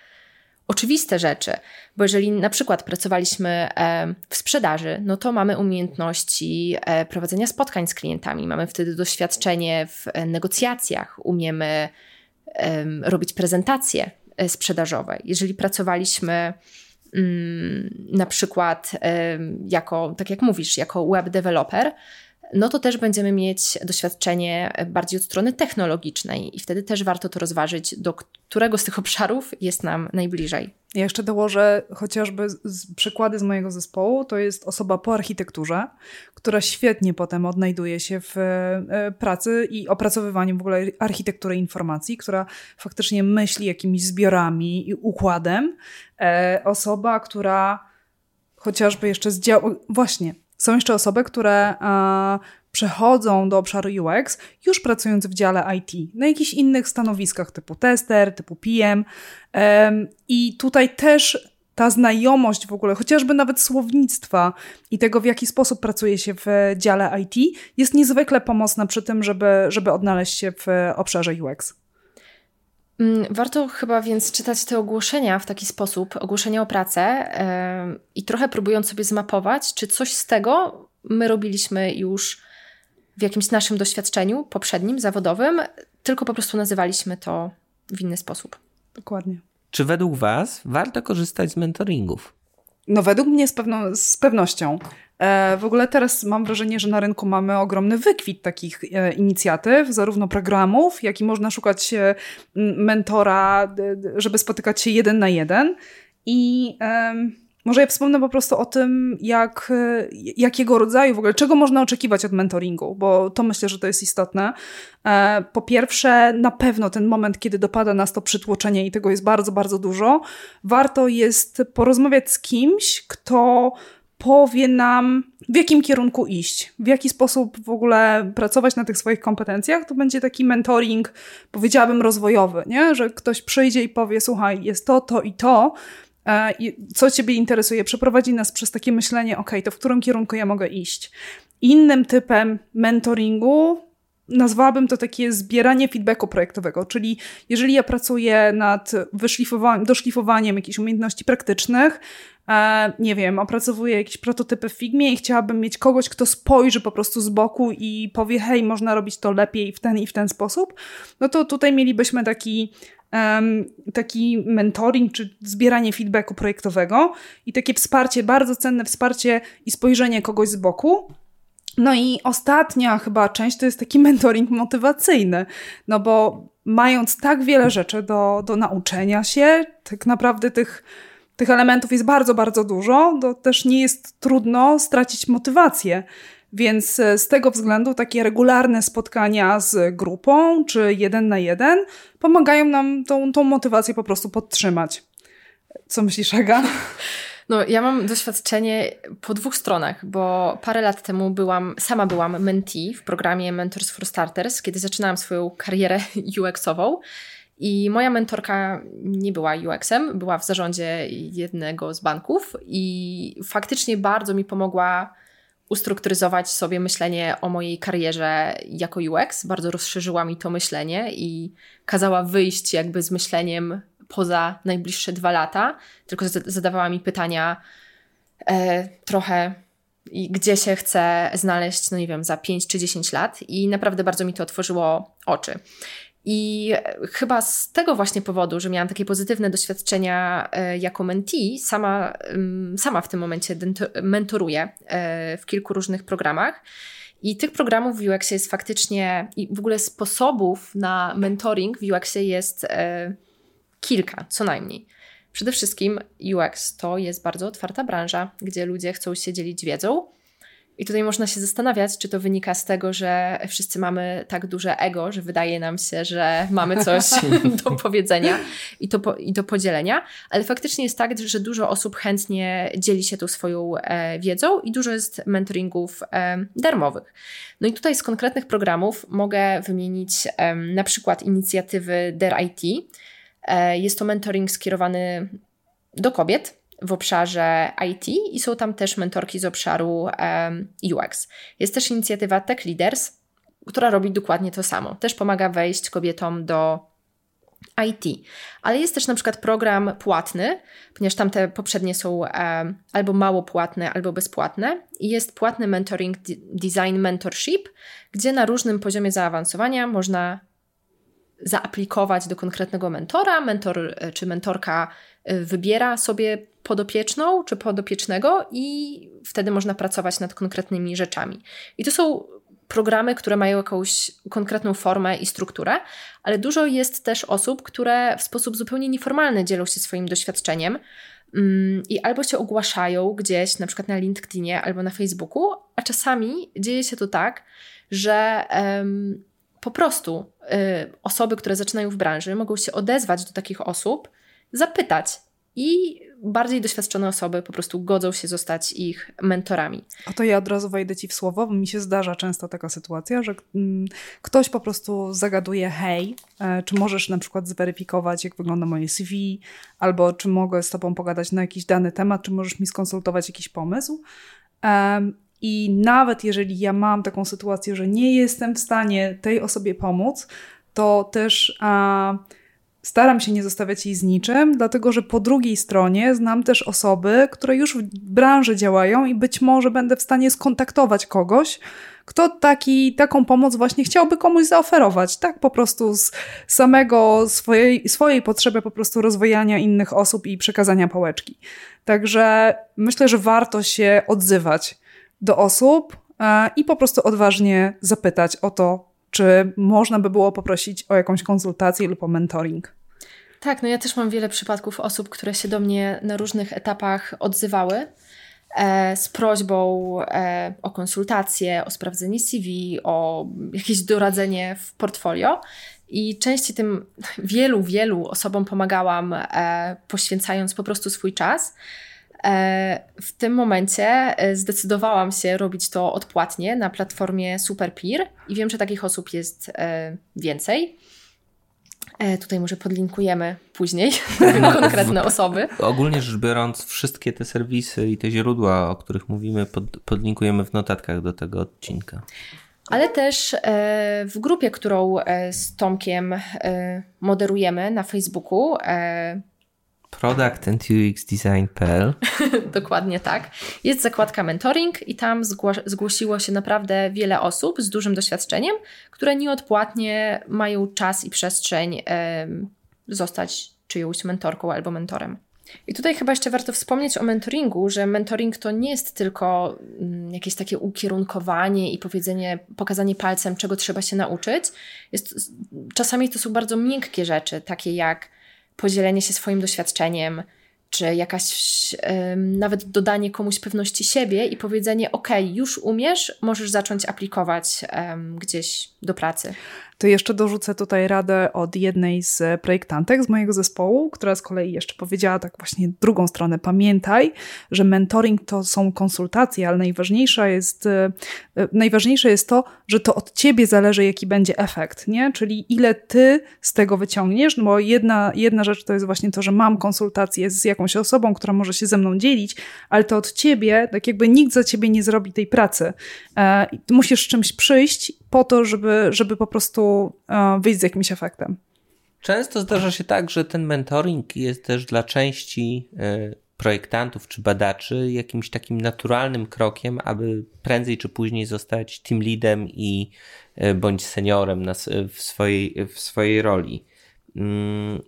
Speaker 3: oczywiste rzeczy, bo jeżeli na przykład pracowaliśmy e, w sprzedaży, no to mamy umiejętności e, prowadzenia spotkań z klientami, mamy wtedy doświadczenie w e, negocjacjach, umiemy robić prezentacje sprzedażowe. Jeżeli pracowaliśmy na przykład jako, tak jak mówisz, jako web developer, no to też będziemy mieć doświadczenie bardziej od strony technologicznej i wtedy też warto to rozważyć, do którego z tych obszarów jest nam najbliżej.
Speaker 2: Ja jeszcze dołożę chociażby z, przykłady z mojego zespołu. To jest osoba po architekturze, która świetnie potem odnajduje się w e, pracy i opracowywaniu w ogóle architektury informacji, która faktycznie myśli jakimiś zbiorami i układem. E, osoba, która chociażby jeszcze z działu... Właśnie, są jeszcze osoby, które przechodzą do obszaru UX, już pracując w dziale IT, na jakichś innych stanowiskach typu tester, typu PM. I tutaj też ta znajomość w ogóle, chociażby nawet słownictwa i tego, w jaki sposób pracuje się w dziale IT, jest niezwykle pomocna przy tym, żeby, żeby odnaleźć się w obszarze UX.
Speaker 3: Mm, warto chyba więc czytać te ogłoszenia w taki sposób, ogłoszenia o pracę yy, i trochę próbując sobie zmapować, czy coś z tego my robiliśmy już w jakimś naszym doświadczeniu poprzednim, zawodowym, tylko po prostu nazywaliśmy to w inny sposób.
Speaker 2: Dokładnie.
Speaker 4: Czy według Was warto korzystać z mentoringów?
Speaker 2: No, według mnie z, pewno, z pewnością. E, w ogóle teraz mam wrażenie, że na rynku mamy ogromny wykwit takich e, inicjatyw, zarówno programów, jak i można szukać e, mentora, żeby spotykać się jeden na jeden. I może ja wspomnę po prostu o tym, jak, jakiego rodzaju w ogóle, czego można oczekiwać od mentoringu, bo to myślę, że to jest istotne. Po pierwsze, na pewno ten moment, kiedy dopada nas to przytłoczenie i tego jest bardzo, bardzo dużo, warto jest porozmawiać z kimś, kto powie nam, w jakim kierunku iść, w jaki sposób w ogóle pracować na tych swoich kompetencjach, to będzie taki mentoring, powiedziałabym, rozwojowy, nie? że ktoś przyjdzie i powie: Słuchaj, jest to, to i to. E, co Ciebie interesuje? Przeprowadzi nas przez takie myślenie: OK, to w którym kierunku ja mogę iść? Innym typem mentoringu nazwałabym to takie zbieranie feedbacku projektowego, czyli jeżeli ja pracuję nad wyszlifowaniem, doszlifowaniem jakichś umiejętności praktycznych, e, nie wiem, opracowuję jakieś prototypy w Figmie i chciałabym mieć kogoś, kto spojrzy po prostu z boku i powie, hej, można robić to lepiej w ten i w ten sposób, no to tutaj mielibyśmy taki taki mentoring czy zbieranie feedbacku projektowego i takie wsparcie, bardzo cenne wsparcie i spojrzenie kogoś z boku, no i ostatnia chyba część to jest taki mentoring motywacyjny, no bo mając tak wiele rzeczy do, do nauczenia się, tak naprawdę tych, tych elementów jest bardzo, bardzo dużo, to też nie jest trudno stracić motywację. Więc e, z tego względu takie regularne spotkania z grupą czy jeden na jeden pomagają nam tą, tą motywację po prostu podtrzymać. Co myślisz, Aga?
Speaker 3: No, ja mam doświadczenie po dwóch stronach, bo parę lat temu byłam, sama byłam mentee w programie Mentors for Starters, kiedy zaczynałam swoją karierę UX-ową. I moja mentorka nie była UX-em, była w zarządzie jednego z banków i faktycznie bardzo mi pomogła ustrukturyzować sobie myślenie o mojej karierze jako UX. Bardzo rozszerzyła mi to myślenie i kazała wyjść jakby z myśleniem poza najbliższe dwa lata, tylko zadawała mi pytania e, trochę i gdzie się chcę znaleźć, no nie wiem, za 5 czy 10 lat i naprawdę bardzo mi to otworzyło oczy. I chyba z tego właśnie powodu, że miałam takie pozytywne doświadczenia e, jako mentee, sama, sama w tym momencie mentoruję e, w kilku różnych programach. I tych programów w UX jest faktycznie, i w ogóle sposobów na mentoring w UX jest e, kilka, co najmniej. Przede wszystkim UX to jest bardzo otwarta branża, gdzie ludzie chcą się dzielić wiedzą. I tutaj można się zastanawiać, czy to wynika z tego, że wszyscy mamy tak duże ego, że wydaje nam się, że mamy coś do powiedzenia i, to, i do podzielenia, ale faktycznie jest tak, że dużo osób chętnie dzieli się tą swoją e, wiedzą i dużo jest mentoringów e, darmowych. No i tutaj z konkretnych programów mogę wymienić e, na przykład inicjatywy Der IT, jest to mentoring skierowany do kobiet w obszarze IT i są tam też mentorki z obszaru UX. Jest też inicjatywa Tech Leaders, która robi dokładnie to samo. Też pomaga wejść kobietom do IT. Ale jest też na przykład program płatny, ponieważ tamte poprzednie są albo mało płatne, albo bezpłatne. I jest płatny mentoring design mentorship, gdzie na różnym poziomie zaawansowania można zaaplikować do konkretnego mentora. Mentor e, czy mentorka e, wybiera sobie podopieczną czy podopiecznego i wtedy można pracować nad konkretnymi rzeczami. I to są programy, które mają jakąś konkretną formę i strukturę, ale dużo jest też osób, które w sposób zupełnie nieformalny dzielą się swoim doświadczeniem mm, i albo się ogłaszają gdzieś, na przykład na LinkedInie albo na Facebooku, a czasami dzieje się to tak, że um, po prostu y, osoby, które zaczynają w branży, mogą się odezwać do takich osób, zapytać i bardziej doświadczone osoby po prostu godzą się zostać ich mentorami.
Speaker 2: A to ja od razu wejdę Ci w słowo, bo mi się zdarza często taka sytuacja, że mm, ktoś po prostu zagaduje hej, e, czy możesz na przykład zweryfikować, jak wygląda moje CV, albo czy mogę z Tobą pogadać na jakiś dany temat, czy możesz mi skonsultować jakiś pomysł. I nawet jeżeli ja mam taką sytuację, że nie jestem w stanie tej osobie pomóc, to też a, staram się nie zostawiać jej z niczym, dlatego że po drugiej stronie znam też osoby, które już w branży działają i być może będę w stanie skontaktować kogoś, kto taki, taką pomoc właśnie chciałby komuś zaoferować, tak po prostu z samego swojej, swojej potrzeby po prostu rozwijania innych osób i przekazania pałeczki. Także myślę, że warto się odzywać do osób e, i po prostu odważnie zapytać o to, czy można by było poprosić o jakąś konsultację lub o mentoring.
Speaker 3: Tak, no ja też mam wiele przypadków osób, które się do mnie na różnych etapach odzywały e, z prośbą e, o konsultację, o sprawdzenie CV, o jakieś doradzenie w portfolio. I częściej tym wielu, wielu osobom pomagałam, e, poświęcając po prostu swój czas. E, w tym momencie e, zdecydowałam się robić to odpłatnie na platformie SuperPeer i wiem, że takich osób jest e, więcej. Tutaj może podlinkujemy później konkretne osoby.
Speaker 4: Ogólnie rzecz biorąc, wszystkie te serwisy i te źródła, o których mówimy, pod, podlinkujemy w notatkach do tego odcinka.
Speaker 3: Ale też w grupie, którą z Tomkiem moderujemy na Facebooku,
Speaker 4: Product and UX Design.pl.
Speaker 3: Dokładnie tak. Jest zakładka mentoring i tam zgłosiło się naprawdę wiele osób z dużym doświadczeniem, które nieodpłatnie mają czas i przestrzeń zostać czyjąś mentorką albo mentorem. I tutaj chyba jeszcze warto wspomnieć o mentoringu, że mentoring to nie jest tylko mm, jakieś takie ukierunkowanie i powiedzenie, pokazanie palcem, czego trzeba się nauczyć. Jest, czasami to są bardzo miękkie rzeczy, takie jak podzielenie się swoim doświadczeniem, czy jakaś nawet dodanie komuś pewności siebie i powiedzenie: OK, już umiesz, możesz zacząć aplikować gdzieś do pracy
Speaker 2: to jeszcze dorzucę tutaj radę od jednej z projektantek z mojego zespołu, która z kolei jeszcze powiedziała tak właśnie drugą stronę. Pamiętaj, że mentoring to są konsultacje, ale najważniejsza jest, e, najważniejsze jest to, że to od ciebie zależy, jaki będzie efekt, nie? Czyli ile ty z tego wyciągniesz, bo jedna, jedna rzecz to jest właśnie to, że mam konsultację z jakąś osobą, która może się ze mną dzielić, ale to od ciebie, tak jakby nikt za ciebie nie zrobi tej pracy. E, musisz czymś przyjść po to, żeby, żeby po prostu e, wyjść z jakimś efektem.
Speaker 4: Często zdarza się tak, że ten mentoring jest też dla części e, projektantów czy badaczy jakimś takim naturalnym krokiem, aby prędzej czy później zostać team leadem i bądź seniorem na, w, swojej, w swojej roli. Mm,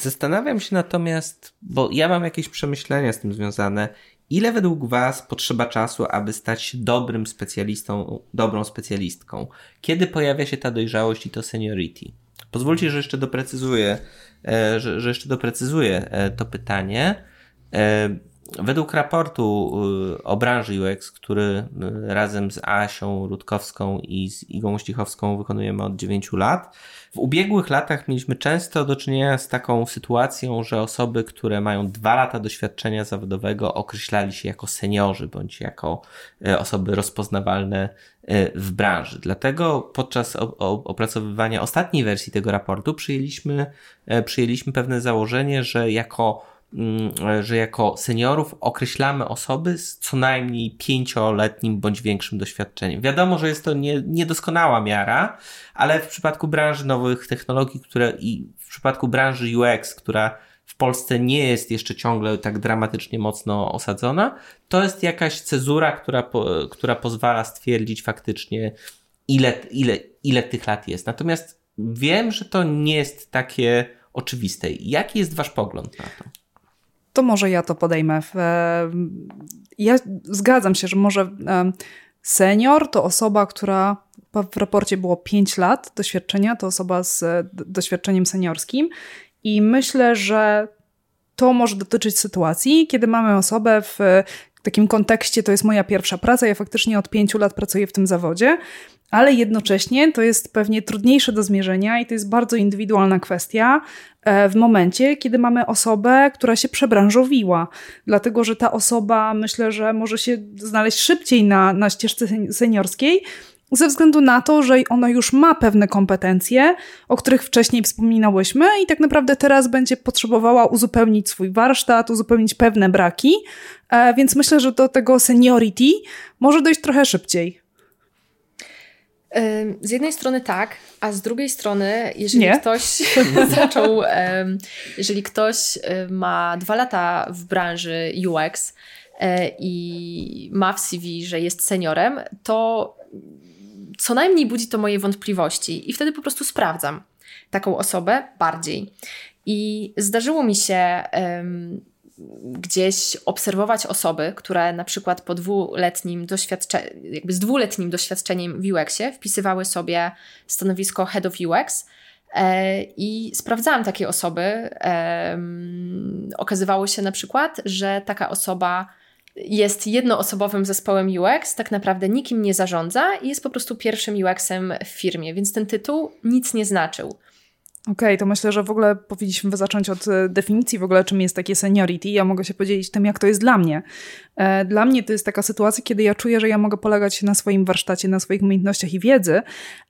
Speaker 4: zastanawiam się natomiast, bo ja mam jakieś przemyślenia z tym związane, ile według Was potrzeba czasu, aby stać się dobrym specjalistą, dobrą specjalistką? Kiedy pojawia się ta dojrzałość i to seniority? Pozwólcie, że jeszcze doprecyzuję, e, że, że jeszcze doprecyzuję e, to pytanie. Według raportu o branży UX, który razem z Asią Rutkowską i z Igą Ścichowską wykonujemy od 9 lat, w ubiegłych latach mieliśmy często do czynienia z taką sytuacją, że osoby, które mają dwa lata doświadczenia zawodowego, określali się jako seniorzy bądź jako e, osoby rozpoznawalne w branży. Dlatego podczas opracowywania ostatniej wersji tego raportu przyjęliśmy, przyjęliśmy pewne założenie, że jako że jako seniorów określamy osoby z co najmniej pięcioletnim bądź większym doświadczeniem. Wiadomo, że jest to nie, niedoskonała miara, ale w przypadku branży nowych technologii, które i w przypadku branży UX, która w Polsce nie jest jeszcze ciągle tak dramatycznie mocno osadzona, to jest jakaś cezura, która, po, która pozwala stwierdzić faktycznie, ile, ile, ile tych lat jest. Natomiast wiem, że to nie jest takie oczywiste. Jaki jest Wasz pogląd na to?
Speaker 2: To może ja to podejmę. Ja zgadzam się, że może senior to osoba, która w raporcie było 5 lat doświadczenia, to osoba z doświadczeniem seniorskim i myślę, że to może dotyczyć sytuacji, kiedy mamy osobę w takim kontekście, to jest moja pierwsza praca, ja faktycznie od pięciu lat pracuję w tym zawodzie, ale jednocześnie to jest pewnie trudniejsze do zmierzenia i to jest bardzo indywidualna kwestia e, w momencie, kiedy mamy osobę, która się przebranżowiła. Dlatego, że ta osoba myślę, że może się znaleźć szybciej na, na ścieżce seniorskiej, ze względu na to, że ona już ma pewne kompetencje, o których wcześniej wspominałyśmy, i tak naprawdę teraz będzie potrzebowała uzupełnić swój warsztat, uzupełnić pewne braki, e, więc myślę, że do tego seniority może dojść trochę szybciej.
Speaker 3: Z jednej strony tak, a z drugiej strony, jeżeli Nie. ktoś zaczął, jeżeli ktoś ma dwa lata w branży UX e, i ma w CV, że jest seniorem, to co najmniej budzi to moje wątpliwości i wtedy po prostu sprawdzam taką osobę bardziej. I zdarzyło mi się gdzieś obserwować osoby, które na przykład po dwuletnim doświadczeniu, jakby z dwuletnim doświadczeniem w UX-ie wpisywały sobie stanowisko Head of UX e, i sprawdzałam takie osoby. Okazywało się na przykład, że taka osoba jest jednoosobowym zespołem UX, tak naprawdę nikim nie zarządza i jest po prostu pierwszym UX-em w firmie, więc ten tytuł nic nie znaczył.
Speaker 2: Okej, okay, to myślę, że w ogóle powinniśmy zacząć od e, definicji w ogóle, czym jest takie seniority. Ja mogę się podzielić tym, jak to jest dla mnie. E, dla mnie to jest taka sytuacja, kiedy ja czuję, że ja mogę polegać na swoim warsztacie, na swoich umiejętnościach i wiedzy,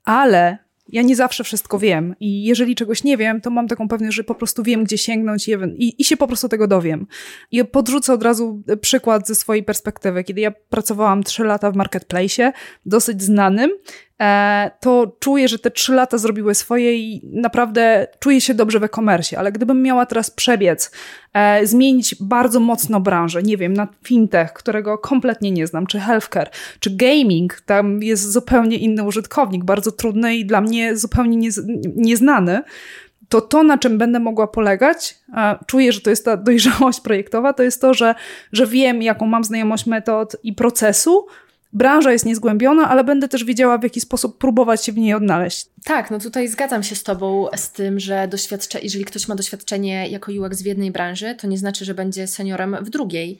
Speaker 2: ale ja nie zawsze wszystko wiem i jeżeli czegoś nie wiem, to mam taką pewność, że po prostu wiem, gdzie sięgnąć i, i, się po prostu tego dowiem. I podrzucę od razu przykład ze swojej perspektywy. Kiedy ja pracowałam trzy lata w marketplace, dosyć znanym, E, to czuję, że te trzy lata zrobiły swoje i naprawdę czuję się dobrze w e-commerce, ale gdybym miała teraz przebiec, e, zmienić bardzo mocno branżę, nie wiem, na fintech, którego kompletnie nie znam, czy healthcare, czy gaming, tam jest zupełnie inny użytkownik, bardzo trudny i dla mnie zupełnie nie, nieznany, to to, na czym będę mogła polegać, czuję, że to jest ta dojrzałość projektowa, to jest to, że, że wiem, jaką mam znajomość metod i procesu, branża jest niezgłębiona, ale będę też wiedziała, w jaki sposób próbować się w niej odnaleźć.
Speaker 3: Tak, no tutaj zgadzam się z Tobą z tym, że doświadcze, jeżeli ktoś ma doświadczenie jako UX w jednej branży, to nie znaczy, że będzie seniorem w drugiej.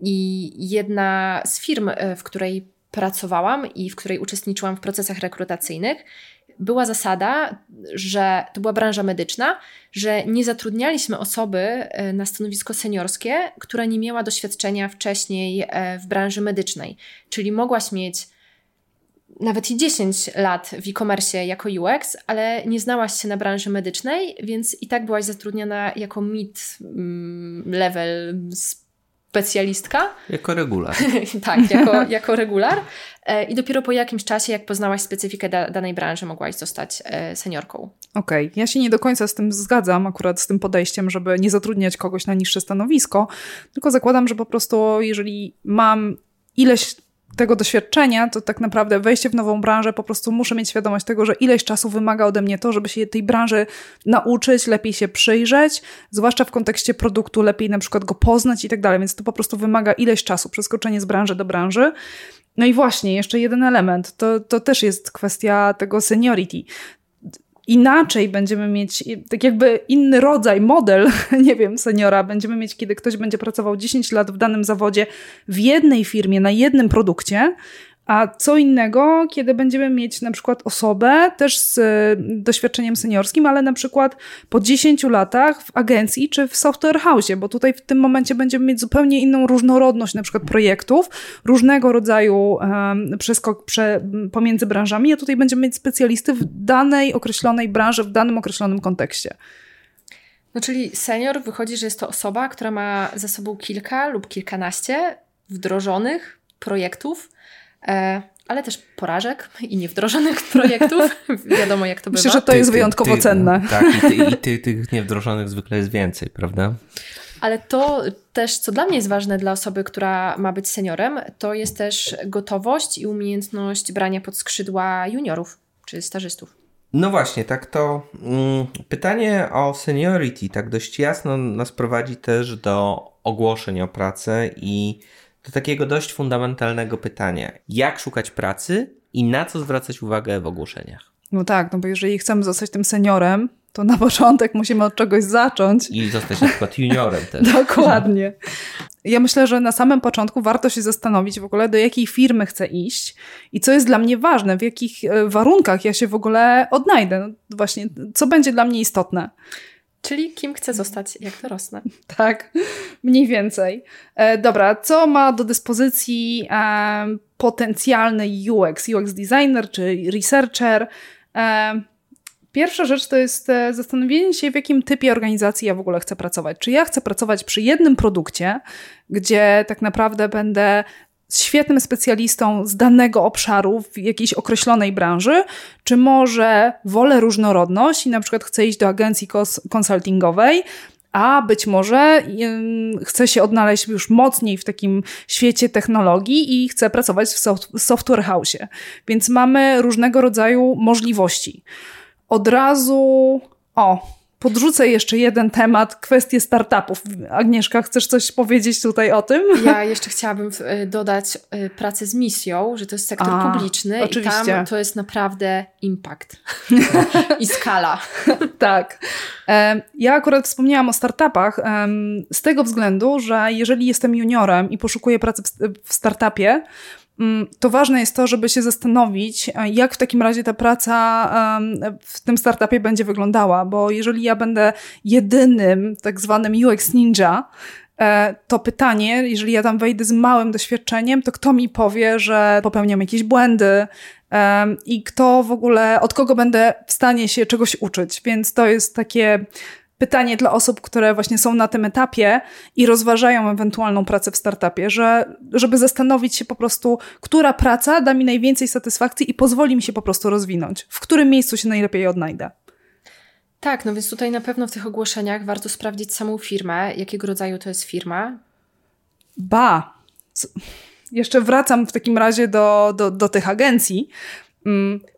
Speaker 3: I jedna z firm, e, w której pracowałam i w której uczestniczyłam w procesach rekrutacyjnych, była zasada, że to była branża medyczna, że nie zatrudnialiśmy osoby e, na stanowisko seniorskie, która nie miała doświadczenia wcześniej e, w branży medycznej. Czyli mogłaś mieć nawet i 10 lat w e-commerce jako UX, ale nie znałaś się na branży medycznej, więc i tak byłaś zatrudniona jako mid-level mm, specjalistka.
Speaker 4: Jako regular.
Speaker 3: tak, jako, jako regular. E, I dopiero po jakimś czasie, jak poznałaś specyfikę da, danej branży, mogłaś zostać e, seniorką.
Speaker 2: Okej, okay. ja się nie do końca z tym zgadzam, akurat z tym podejściem, żeby nie zatrudniać kogoś na niższe stanowisko, tylko zakładam, że po prostu jeżeli mam ileś tego doświadczenia, to tak naprawdę wejście w nową branżę, po prostu muszę mieć świadomość tego, że ileś czasu wymaga ode mnie to, żeby się tej branży nauczyć, lepiej się przyjrzeć, zwłaszcza w kontekście produktu, lepiej na przykład go poznać i tak dalej, więc to po prostu wymaga ileś czasu, przeskoczenie z branży do branży. No i właśnie, jeszcze jeden element, to, to też jest kwestia tego seniority inaczej będziemy mieć, tak jakby inny rodzaj, model, nie wiem, seniora. Będziemy mieć, kiedy ktoś będzie pracował 10 lat w danym zawodzie w jednej firmie, na jednym produkcie, a co innego, kiedy będziemy mieć na przykład osobę też z y, doświadczeniem seniorskim, ale na przykład po 10 latach w agencji czy w software house, bo tutaj w tym momencie będziemy mieć zupełnie inną różnorodność na przykład projektów, różnego rodzaju um, przeskok prze, pomiędzy branżami, a tutaj będziemy mieć specjalisty w danej określonej branży, w danym określonym kontekście.
Speaker 3: No czyli senior wychodzi, że jest to osoba, która ma za sobą kilka lub kilkanaście wdrożonych projektów, ale też porażek i niewdrożonych projektów. Wiadomo, jak to bywa.
Speaker 2: Myślę, że to jest wyjątkowo
Speaker 4: ty,
Speaker 2: cenne.
Speaker 4: Tak, i, ty, i ty, tych niewdrożonych zwykle jest więcej, prawda?
Speaker 3: Ale to też, co dla mnie jest ważne dla osoby, która ma być seniorem, to jest też gotowość i umiejętność brania pod skrzydła juniorów czy stażystów.
Speaker 4: No właśnie, tak to mm, pytanie o seniority tak dość jasno nas prowadzi też do ogłoszeń o pracę i do takiego dość fundamentalnego pytania: jak szukać pracy i na co zwracać uwagę w ogłoszeniach?
Speaker 2: No tak, no bo jeżeli chcemy zostać tym seniorem, to na początek musimy od czegoś zacząć.
Speaker 4: I zostać na przykład juniorem też.
Speaker 2: Dokładnie. Ja myślę, że na samym początku warto się zastanowić w ogóle, do jakiej firmy chcę iść i co jest dla mnie ważne, w jakich e, warunkach ja się w ogóle odnajdę. No właśnie, co będzie dla mnie istotne.
Speaker 3: Czyli kim chcę zostać, jak dorosnę.
Speaker 2: Tak, mniej więcej. E, dobra, co ma do dyspozycji e, potencjalny UX, UX designer czy researcher? E, pierwsza rzecz to jest e, zastanowienie się, w jakim typie organizacji ja w ogóle chcę pracować. Czy ja chcę pracować przy jednym produkcie, gdzie tak naprawdę będę świetnym specjalistą z danego obszaru w jakiejś określonej branży, czy może wolę różnorodność i na przykład chcę iść do agencji konsultingowej, a być może chcę się odnaleźć już mocniej w takim świecie technologii i chcę pracować w software house. Więc mamy różnego rodzaju możliwości. Od razu, o, podrzucę jeszcze jeden temat, kwestię startupów. Agnieszka, chcesz coś powiedzieć tutaj o tym?
Speaker 3: Ja jeszcze chciałabym y, dodać y, pracę z misją, że to jest sektor A, publiczny oczywiście. i tam to jest naprawdę impact i skala.
Speaker 2: tak. Ja akurat wspomniałam o startupach z tego względu, że jeżeli jestem juniorem i poszukuję pracy w startupie, to ważne jest to, żeby się zastanowić, e, jak w takim razie ta praca w tym startupie będzie wyglądała, bo jeżeli ja będę jedynym tak zwanym UX ninja, e, to pytanie, jeżeli ja tam wejdę z małym doświadczeniem, to kto mi powie, że popełniam jakieś błędy i kto w ogóle, od kogo będę w stanie się czegoś uczyć. Więc to jest takie pytanie dla osób, które właśnie są na tym etapie i rozważają ewentualną pracę w startupie, że, żeby zastanowić się po prostu, która praca da mi najwięcej satysfakcji i pozwoli mi się po prostu rozwinąć, w którym miejscu się najlepiej odnajdę.
Speaker 3: Tak, no więc tutaj na pewno w tych ogłoszeniach warto sprawdzić samą firmę, jakiego rodzaju to jest firma.
Speaker 2: Ba! Jeszcze wracam w takim razie do, do, do tych agencji.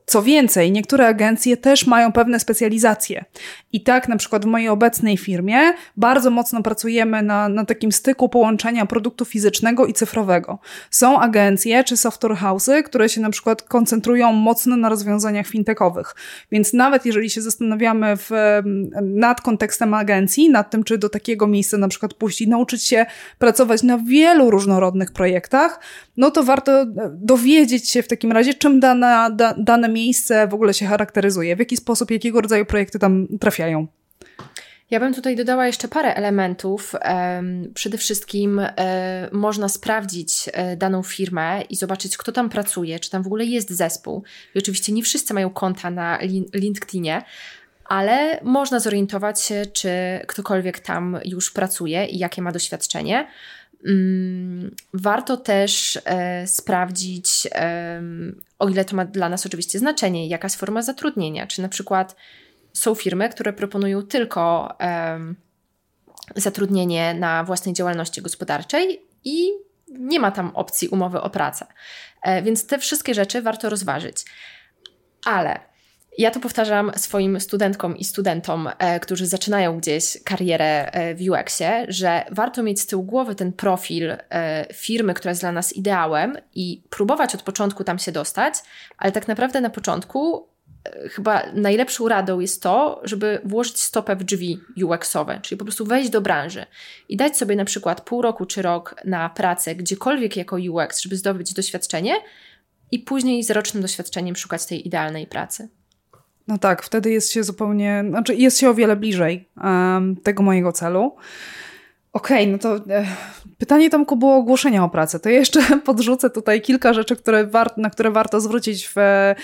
Speaker 2: Co więcej, niektóre agencje też mają pewne specjalizacje. I tak na przykład w mojej obecnej firmie bardzo mocno pracujemy na, na takim styku połączenia produktu fizycznego i cyfrowego. Są agencje czy software house'y, które się na przykład koncentrują mocno na rozwiązaniach fintechowych. Więc nawet jeżeli się zastanawiamy w, nad kontekstem agencji, nad tym, czy do takiego miejsca na przykład i nauczyć się pracować na wielu różnorodnych projektach, no to warto dowiedzieć się w takim razie, czym dana, da, dane miejsce w ogóle się charakteryzuje, w jaki sposób, jakiego rodzaju projekty tam trafiają.
Speaker 3: Ja bym tutaj dodała jeszcze parę elementów. Przede wszystkim e, można sprawdzić e, daną firmę i zobaczyć, kto tam pracuje, czy tam w ogóle jest zespół. I oczywiście nie wszyscy mają konta na LinkedInie, ale można zorientować się, czy ktokolwiek tam już pracuje i jakie ma doświadczenie. Mm, warto też e, sprawdzić, o ile to ma dla nas oczywiście znaczenie, jaka jest forma zatrudnienia, czy na przykład są firmy, które proponują tylko um, zatrudnienie na własnej działalności gospodarczej i nie ma tam opcji umowy o pracę. E, więc te wszystkie rzeczy warto rozważyć. Ale ja to powtarzam swoim studentkom i studentom, e, którzy zaczynają gdzieś karierę e, w UX-ie, że warto mieć z tyłu głowy ten profil e, firmy, która jest dla nas ideałem i próbować od początku tam się dostać, ale tak naprawdę na początku e, chyba najlepszą radą jest to, żeby włożyć stopę w drzwi UX-owe, czyli po prostu wejść do branży i dać sobie na przykład pół roku czy rok na pracę gdziekolwiek jako UX, żeby zdobyć doświadczenie i później z rocznym doświadczeniem szukać tej idealnej pracy.
Speaker 2: No tak, wtedy jest się zupełnie, znaczy jest się o wiele bliżej um, tego mojego celu. Okej, okay, no to e, pytanie Tomku było ogłoszenia o pracę. To jeszcze podrzucę tutaj kilka rzeczy, które na które warto zwrócić w, e,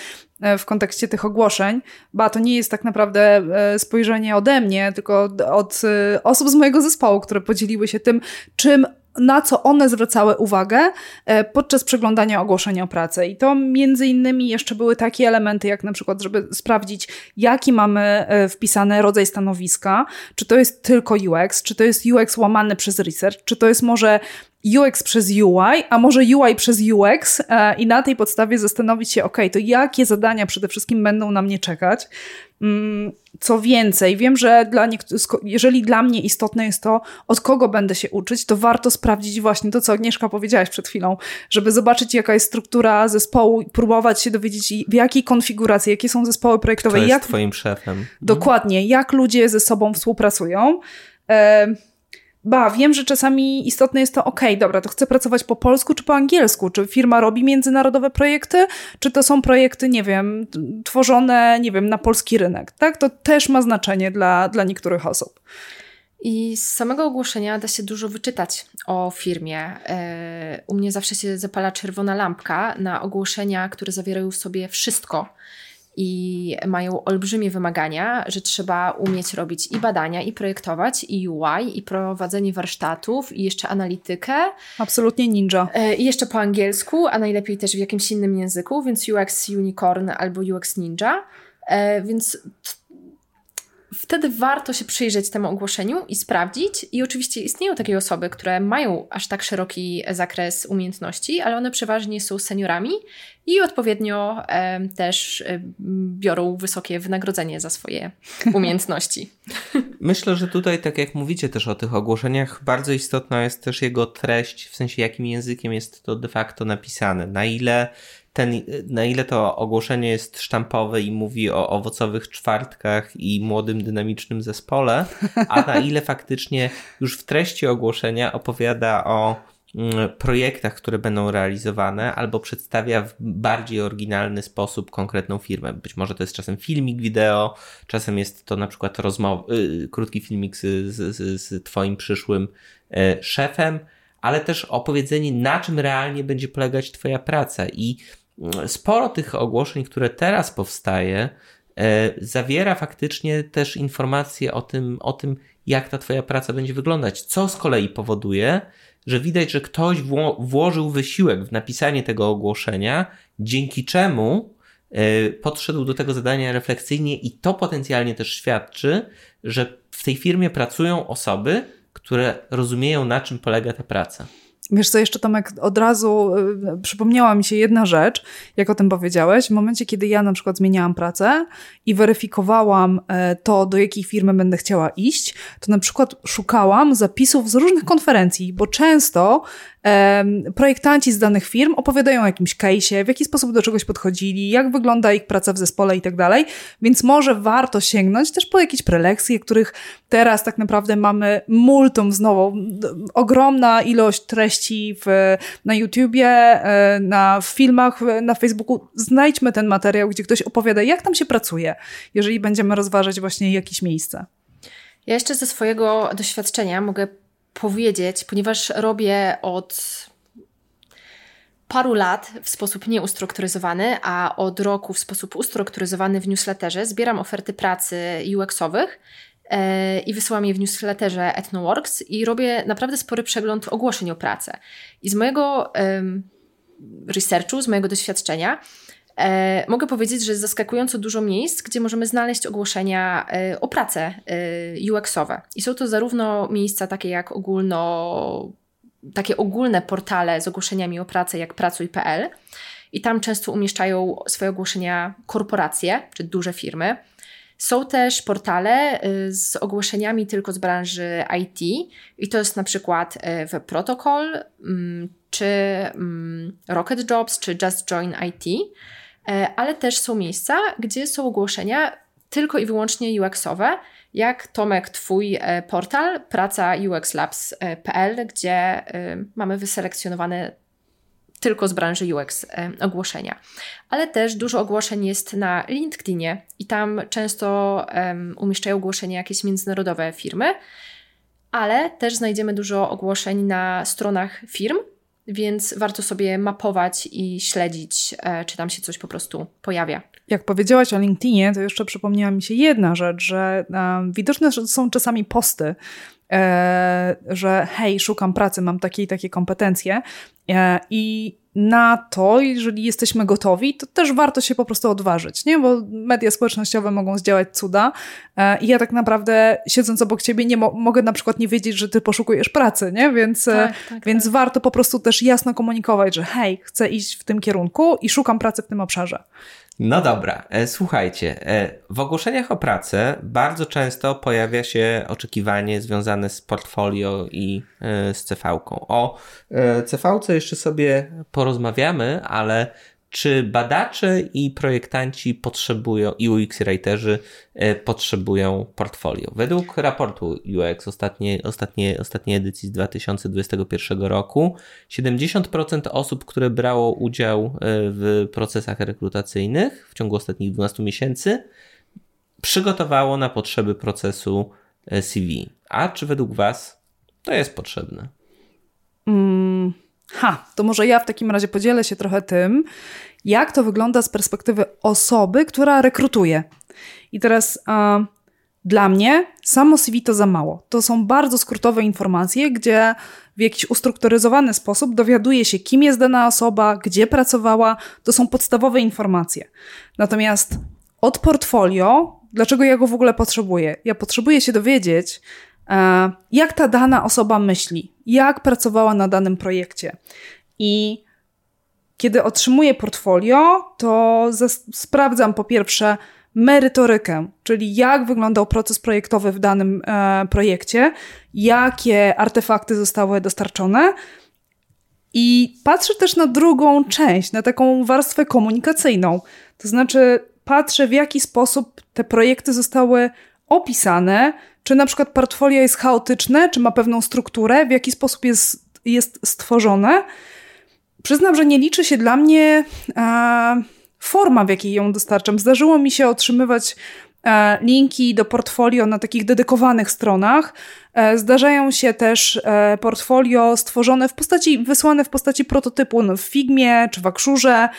Speaker 2: w kontekście tych ogłoszeń. Ba, to nie jest tak naprawdę e, spojrzenie ode mnie, tylko od e, osób z mojego zespołu, które podzieliły się tym, czym na co one zwracały uwagę e, podczas przeglądania ogłoszenia o pracę. I to między innymi jeszcze były takie elementy, jak na przykład, żeby sprawdzić, jaki mamy e, wpisany rodzaj stanowiska, czy to jest tylko UX, czy to jest UX łamany przez research, czy to jest może UX przez UI, a może UI przez UX e, i na tej podstawie zastanowić się, ok, to jakie zadania przede wszystkim będą na mnie czekać. Mm, co więcej, wiem, że dla jeżeli dla mnie istotne jest to, od kogo będę się uczyć, to warto sprawdzić właśnie to, co Agnieszka powiedziałaś przed chwilą, żeby zobaczyć, jaka jest struktura zespołu, próbować się dowiedzieć, w jakiej konfiguracji, jakie są zespoły projektowe.
Speaker 4: Kto jest
Speaker 2: jak,
Speaker 4: twoim szefem.
Speaker 2: Dokładnie, jak ludzie ze sobą współpracują. E, Ba, wiem, że czasami istotne jest to, ok, dobra, to chcę pracować po polsku czy po angielsku? Czy firma robi międzynarodowe projekty, czy to są projekty, nie wiem, tworzone, nie wiem, na polski rynek, tak? To też ma znaczenie dla, dla niektórych osób.
Speaker 3: I z samego ogłoszenia da się dużo wyczytać o firmie. E, u mnie zawsze się zapala czerwona lampka na ogłoszenia, które zawierają w sobie wszystko i mają olbrzymie wymagania, że trzeba umieć robić i badania, i projektować, i UI, i prowadzenie warsztatów, i jeszcze analitykę.
Speaker 2: Absolutnie ninja.
Speaker 3: E, I jeszcze po angielsku, a najlepiej też w jakimś innym języku, więc UX Unicorn albo UX Ninja. E, więc wtedy warto się przyjrzeć temu ogłoszeniu i sprawdzić. I oczywiście istnieją takie osoby, które mają aż tak szeroki zakres umiejętności, ale one przeważnie są seniorami i odpowiednio e, też e, biorą wysokie wynagrodzenie za swoje umiejętności.
Speaker 4: Myślę, że tutaj, tak jak mówicie też o tych ogłoszeniach, bardzo istotna jest też jego treść, w sensie jakim językiem jest to de facto napisane. Na ile ten, na ile to ogłoszenie jest sztampowe i mówi o owocowych czwartkach i młodym, dynamicznym zespole, a na ile faktycznie już w treści ogłoszenia opowiada o projektach, które będą realizowane, albo przedstawia w bardziej oryginalny sposób konkretną firmę. Być może to jest czasem filmik wideo, czasem jest to na przykład rozmowa, yy, krótki filmik z, z, z Twoim przyszłym yy, szefem, ale też opowiedzenie, na czym realnie będzie polegać Twoja praca i sporo tych ogłoszeń, które teraz powstaje, e, zawiera faktycznie też informacje o tym, o tym, jak ta Twoja praca będzie wyglądać, co z kolei powoduje, że widać, że ktoś włożył wysiłek w napisanie tego ogłoszenia, dzięki czemu e, podszedł do tego zadania refleksyjnie i to potencjalnie też świadczy, że w tej firmie pracują osoby, które rozumieją, na czym polega ta praca.
Speaker 2: Wiesz co, jeszcze Tomek, od razu y, przypomniała mi się jedna rzecz, jak o tym powiedziałeś. W momencie, kiedy ja na przykład zmieniałam pracę i weryfikowałam e, to, do jakiej firmy będę chciała iść, to na przykład szukałam zapisów z różnych konferencji, bo często projektanci z danych firm opowiadają o jakimś case'ie, w jaki sposób do czegoś podchodzili, jak wygląda ich praca w zespole i tak dalej, więc może warto sięgnąć też po jakieś prelekcje, których teraz tak naprawdę mamy multum znowu, ogromna ilość treści w, na YouTubie, e, na filmach, na Facebooku. Znajdźmy ten materiał, gdzie ktoś opowiada, jak tam się pracuje, jeżeli będziemy rozważać właśnie jakieś miejsce.
Speaker 3: Ja jeszcze ze swojego doświadczenia mogę powiedzieć, ponieważ robię od paru lat w sposób nieustrukturyzowany, a od roku w sposób ustrukturyzowany w newsletterze zbieram oferty pracy UX-owych e, i wysyłam je w newsletterze Ethnoworks i robię naprawdę spory przegląd ogłoszeń o pracę. I z mojego researchu, z mojego doświadczenia E, mogę powiedzieć, że jest zaskakująco dużo miejsc, gdzie możemy znaleźć ogłoszenia e, o pracę e, UX-owe. I są to zarówno miejsca takie jak ogólno, takie ogólne portale z ogłoszeniami o pracę, jak pracuj.pl. I tam często umieszczają swoje ogłoszenia korporacje czy duże firmy. Są też portale y, z ogłoszeniami tylko z branży IT i to jest na przykład y, w Protocol, mm, czy mm, Rocket Jobs, czy Just Join IT, ale też są miejsca, gdzie są ogłoszenia tylko i wyłącznie UX-owe, jak Tomek, Twój e, portal praca uxlabs.pl, gdzie y, mamy wyselekcjonowane tylko z branży UX e, ogłoszenia. Ale też dużo ogłoszeń jest na LinkedInie i tam często um, umieszczają ogłoszenia jakieś międzynarodowe firmy, ale też znajdziemy dużo ogłoszeń na stronach firm, więc warto sobie mapować i śledzić, e, czy tam się coś po prostu pojawia.
Speaker 2: Jak powiedziałaś o LinkedInie, to jeszcze przypomniała mi się jedna rzecz, że um, widoczne są czasami posty, e, że hej, szukam pracy, mam takie i takie kompetencje i na to, jeżeli jesteśmy gotowi, to też warto się po prostu odważyć, nie? Bo media społecznościowe mogą zdziałać cuda e, i ja tak naprawdę siedząc obok ciebie nie mo mogę na przykład nie wiedzieć, że ty poszukujesz pracy, nie? Więc, e, tak, tak, więc tak. warto po prostu też jasno komunikować, że hej, chcę iść w tym kierunku i szukam pracy w tym obszarze.
Speaker 4: No dobra, e, słuchajcie, e, w ogłoszeniach o pracę bardzo często pojawia się oczekiwanie związane z portfolio i e, z CV-ką. O CV-ce jeszcze sobie porozmawiamy, ale czy badacze i projektanci potrzebują, i UX writerzy e, potrzebują portfolio? Według raportu UX ostatniej, ostatniej, ostatniej edycji z 2021 roku 70% osób, które brało udział e, w procesach rekrutacyjnych w ciągu ostatnich 12 miesięcy przygotowało na potrzeby procesu e, CV. A czy według Was to jest potrzebne?
Speaker 2: Mm Ha, to może ja w takim razie podzielę się trochę tym, jak to wygląda z perspektywy osoby, która rekrutuje. I teraz dla mnie samo CV to za mało. To są bardzo skrótowe informacje, gdzie w jakiś ustrukturyzowany sposób dowiaduje się, kim jest dana osoba, gdzie pracowała. To są podstawowe informacje. Natomiast od portfolio, dlaczego ja go w ogóle potrzebuję? Ja potrzebuję się dowiedzieć, jak ta dana osoba myśli, jak pracowała na danym projekcie. I kiedy otrzymuję portfolio, to sprawdzam po pierwsze merytorykę, czyli jak wyglądał proces projektowy w danym e, projekcie, jakie artefakty zostały dostarczone. I patrzę też na drugą część, na taką warstwę komunikacyjną. To znaczy, patrzę, w jaki sposób te projekty zostały opisane, czy na przykład portfolio jest chaotyczne, czy ma pewną strukturę, w jaki sposób jest, jest stworzone. Przyznam, że nie liczy się dla mnie e, forma, w jakiej ją dostarczam. Zdarzyło mi się otrzymywać linki do portfolio na takich dedykowanych stronach. E, zdarzają się też e, portfolio stworzone w postaci, wysłane w postaci prototypu no, w Figmie czy w Akrzurze.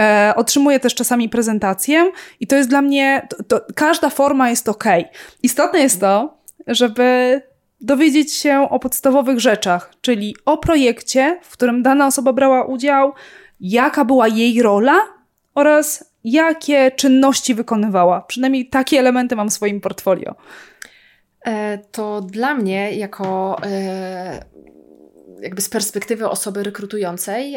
Speaker 2: E, otrzymuję też czasami prezentację i to jest dla mnie, to, to, każda forma jest ok. Istotne jest to, żeby dowiedzieć się o podstawowych rzeczach, czyli o projekcie, w którym dana osoba brała udział, jaka była jej rola oraz jakie czynności wykonywała. Przynajmniej takie elementy mam w swoim portfolio.
Speaker 3: E, to dla mnie, jako e, jakby z perspektywy osoby rekrutującej,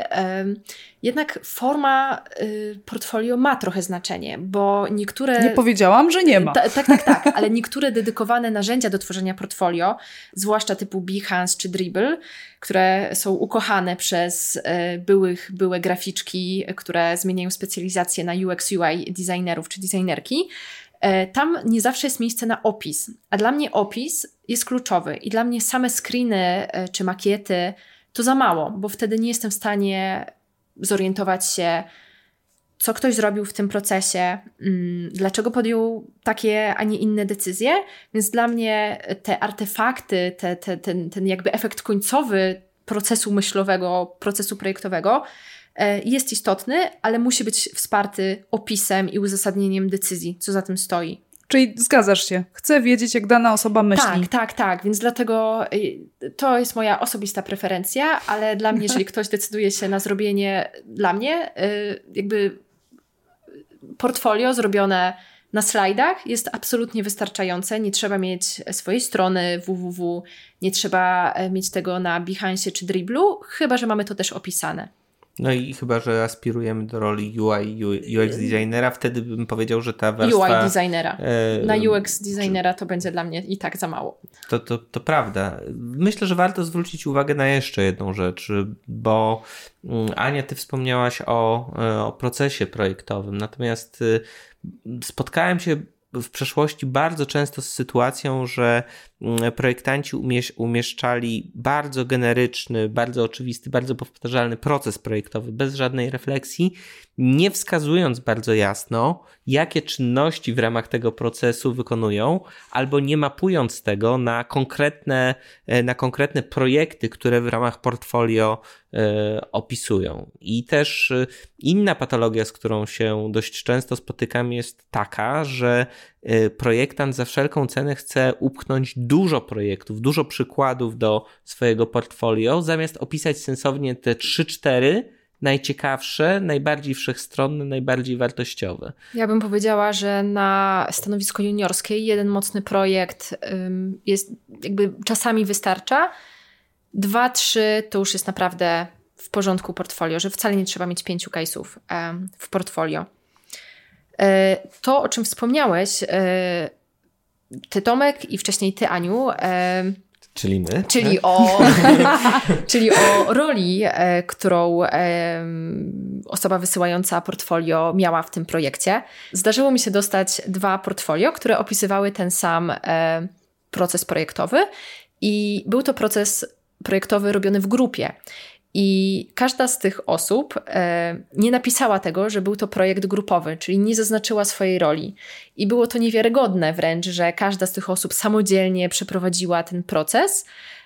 Speaker 3: jednak forma y, portfolio ma trochę znaczenie, bo niektóre.
Speaker 2: Nie powiedziałam, że nie ma.
Speaker 3: Ta, tak, tak, tak, ale niektóre dedykowane narzędzia do tworzenia portfolio, zwłaszcza typu Behance czy Dribble, które są ukochane przez y, byłych, byłe graficzki, które zmieniają specjalizację na UX, UI designerów czy designerki, tam nie zawsze jest miejsce na opis, a dla mnie opis jest kluczowy i dla mnie same screeny e, czy makiety to za mało, bo wtedy nie jestem w stanie zorientować się, co ktoś zrobił w tym procesie, mm, dlaczego podjął takie, a nie inne decyzje. Więc dla mnie te artefakty, te, te, ten, ten jakby efekt końcowy procesu myślowego, procesu projektowego E, jest istotny, ale musi być wsparty opisem i uzasadnieniem decyzji, co za tym stoi.
Speaker 2: Czyli zgadzasz się, chcę wiedzieć, jak dana osoba myśli.
Speaker 3: Tak, tak, tak. Więc dlatego y, to jest moja osobista preferencja, ale dla mnie, jeżeli ktoś decyduje się na zrobienie dla mnie, y, jakby portfolio zrobione na slajdach jest absolutnie wystarczające. Nie trzeba mieć swojej strony www, nie trzeba e, mieć tego na Behance czy Dribblu, chyba że mamy to też opisane.
Speaker 4: No i chyba, że aspirujemy do roli UI, UX designera, wtedy bym powiedział, że ta warstwa...
Speaker 3: UI designera. Na UX designera to będzie dla mnie i tak za mało.
Speaker 4: To, to, to prawda. Myślę, że warto zwrócić uwagę na jeszcze jedną rzecz, bo mm, Ania, ty wspomniałaś o, e, o procesie projektowym, natomiast y, spotkałem się w przeszłości bardzo często z sytuacją, że projektanci umieszczali bardzo generyczny, bardzo oczywisty, bardzo powtarzalny proces projektowy bez żadnej refleksji, nie wskazując bardzo jasno, jakie czynności w ramach tego procesu wykonują, albo nie mapując tego na konkretne, e, na konkretne projekty, które w ramach portfolio e, opisują. I też e, inna patologia, z którą się dość często spotykam, jest taka, że projektant za wszelką cenę chce upchnąć dużo projektów, dużo przykładów do swojego portfolio, zamiast opisać sensownie te 3-4 najciekawsze, najbardziej wszechstronne, najbardziej wartościowe.
Speaker 3: Ja bym powiedziała, że na stanowisko juniorskie jeden mocny projekt jest jakby czasami wystarcza. Dwa, trzy to już jest naprawdę w porządku portfolio, że wcale nie trzeba mieć pięciu case'ów w portfolio. E, to, o czym wspomniałeś, e, ty Tomek i wcześniej ty Aniu,
Speaker 4: Czyli my.
Speaker 3: Czyli, tak? o, czyli o roli, e, którą e, osoba wysyłająca portfolio miała w tym projekcie. Zdarzyło mi się dostać dwa portfolio, które opisywały ten sam e, proces projektowy. I był to proces projektowy robiony w grupie. I każda z tych osób e, nie napisała tego, że był to projekt grupowy, czyli nie zaznaczyła swojej roli. I było to niewiarygodne wręcz, że każda z tych osób samodzielnie przeprowadziła ten proces,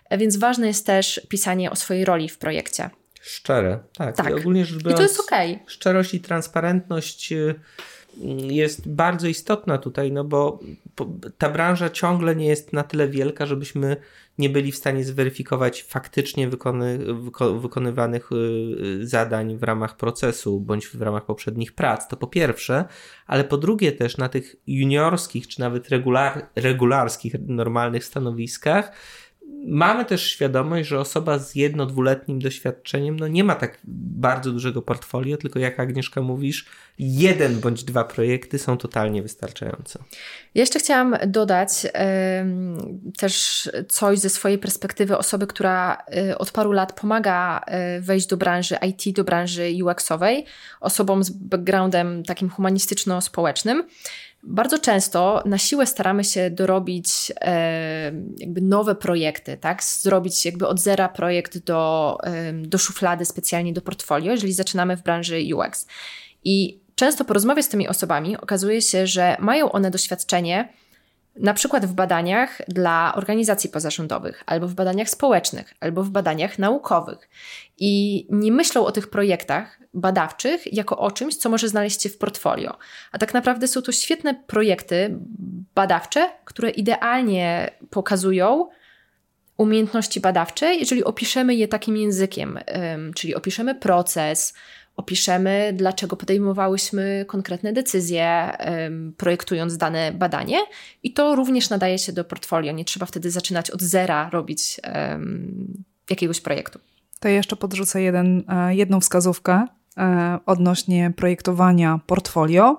Speaker 3: e, więc ważne jest też pisanie o swojej roli w projekcie.
Speaker 4: Szczere, tak.
Speaker 3: tak.
Speaker 4: I
Speaker 3: ogólnie rzecz biorąc, I to jest okej. Okay.
Speaker 4: Szczerość i transparentność y, jest bardzo istotna tutaj, no bo ta branża ciągle nie jest na tyle wielka, żebyśmy nie byli w stanie zweryfikować faktycznie wykony, wyko, wykonywanych y, zadań w ramach procesu bądź w ramach poprzednich prac. To po pierwsze, ale po drugie też na tych juniorskich czy nawet regular, regularskich, normalnych stanowiskach mamy też świadomość, że osoba z jedno-dwuletnim doświadczeniem no nie ma tak bardzo dużego portfolio, tylko jak Agnieszka mówisz, jeden bądź dwa projekty są totalnie wystarczające.
Speaker 3: Jeszcze chciałam dodać y, też coś ze swojej perspektywy osoby, która y, od paru lat pomaga y, wejść do branży IT, do branży UX-owej, osobom z backgroundem takim humanistyczno-społecznym. Bardzo często na siłę staramy się dorobić e, jakby nowe projekty, tak? Zrobić jakby od zera projekt do, e, do szuflady specjalnie do portfolio, jeżeli zaczynamy w branży UX. I często po rozmowie z tymi osobami okazuje się, że mają one doświadczenie na przykład w badaniach dla organizacji pozarządowych, albo w badaniach społecznych, albo w badaniach naukowych. I nie myślą o tych projektach badawczych jako o czymś, co może znaleźć się w portfolio. A tak naprawdę są to świetne projekty badawcze, które idealnie pokazują umiejętności badawcze, jeżeli opiszemy je takim językiem, czyli opiszemy proces, opiszemy, dlaczego podejmowałyśmy konkretne decyzje, projektując dane badanie, i to również nadaje się do portfolio. Nie trzeba wtedy zaczynać od zera robić jakiegoś projektu.
Speaker 2: To jeszcze podrzucę jeden, e, jedną wskazówkę e, odnośnie projektowania portfolio,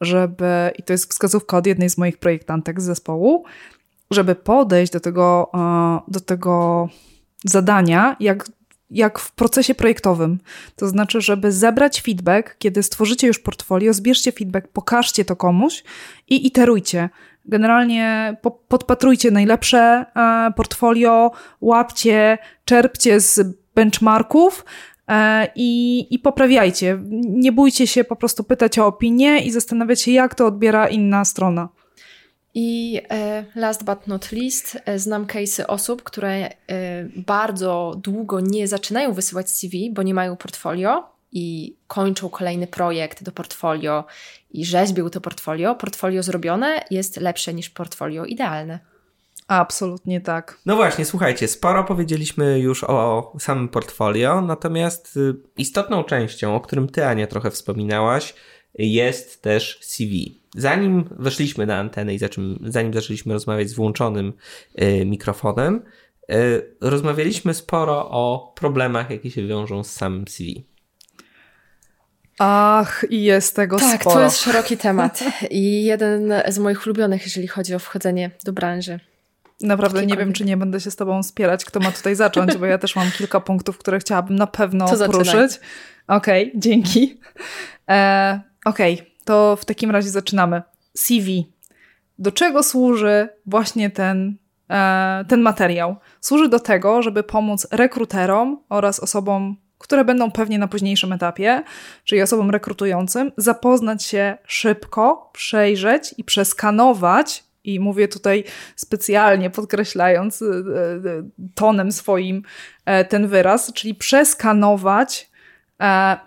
Speaker 2: żeby, i to jest wskazówka od jednej z moich projektantek z zespołu, żeby podejść do tego, e, do tego zadania, jak jak w procesie projektowym. To znaczy, żeby zebrać feedback, kiedy stworzycie już portfolio, zbierzcie feedback, pokażcie to komuś i iterujcie. Generalnie po, podpatrujcie najlepsze e, portfolio, łapcie, czerpcie z benchmarków e, i, i poprawiajcie. Nie bójcie się po prostu pytać o opinię i zastanawiać się, jak to odbiera inna strona.
Speaker 3: I e, last but not least, e, znam case'y osób, które e, bardzo długo nie zaczynają wysyłać CV, bo nie mają portfolio i kończą kolejny projekt do portfolio i rzeźbią to portfolio. Portfolio zrobione jest lepsze niż portfolio idealne.
Speaker 2: Absolutnie tak.
Speaker 4: No właśnie, słuchajcie, sporo powiedzieliśmy już o samym portfolio, natomiast y, istotną częścią, o którym ty, Ania, trochę wspominałaś, jest też CV. Zanim weszliśmy na antenę i zaczym, zanim zaczęliśmy rozmawiać z włączonym y, mikrofonem, y, rozmawialiśmy sporo o problemach, jakie się wiążą z samym CV.
Speaker 2: Ach, i jest tego
Speaker 3: tak,
Speaker 2: sporo.
Speaker 3: Tak, to jest szeroki temat i jeden z moich ulubionych, jeżeli chodzi o wchodzenie do branży.
Speaker 2: Naprawdę nie wiem, czy nie będę się z tobą spierać, kto ma tutaj zacząć, bo ja też mam kilka punktów, które chciałabym na pewno to poruszyć. Okej, okay, dzięki. E, Okej, okay, to w takim razie zaczynamy. CV. Do czego służy właśnie ten, e, ten materiał? Służy do tego, żeby pomóc rekruterom oraz osobom, które będą pewnie na późniejszym etapie, czyli osobom rekrutującym, zapoznać się szybko, przejrzeć i przeskanować i mówię tutaj specjalnie podkreślając e, e, tonem swoim e, ten wyraz, czyli przeskanować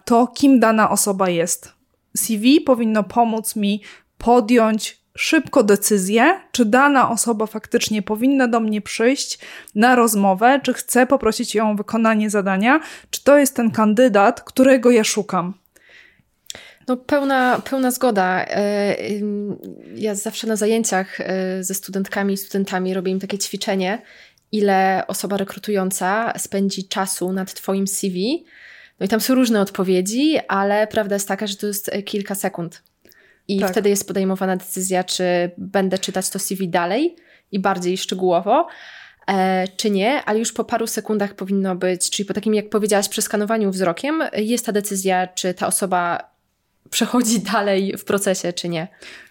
Speaker 2: to, kim dana osoba jest. CV powinno pomóc mi podjąć szybko decyzję, czy dana osoba faktycznie powinna do mnie przyjść na rozmowę, czy chcę poprosić ją o wykonanie zadania, czy to jest ten kandydat, którego ja szukam.
Speaker 3: No, pełna, pełna zgoda. E, ja zawsze na zajęciach e, ze studentkami i studentami robię im takie ćwiczenie, ile osoba rekrutująca spędzi czasu nad Twoim CV. No i tam są różne odpowiedzi, ale prawda jest taka, że to jest e, kilka sekund. I tak. wtedy jest podejmowana decyzja, czy będę czytać to CV dalej i bardziej szczegółowo, czy nie, ale już po paru sekundach powinno być, czyli po takim, jak powiedziałaś, przeskanowaniu wzrokiem, jest ta decyzja, czy ta osoba przechodzi dalej w procesie, czy nie.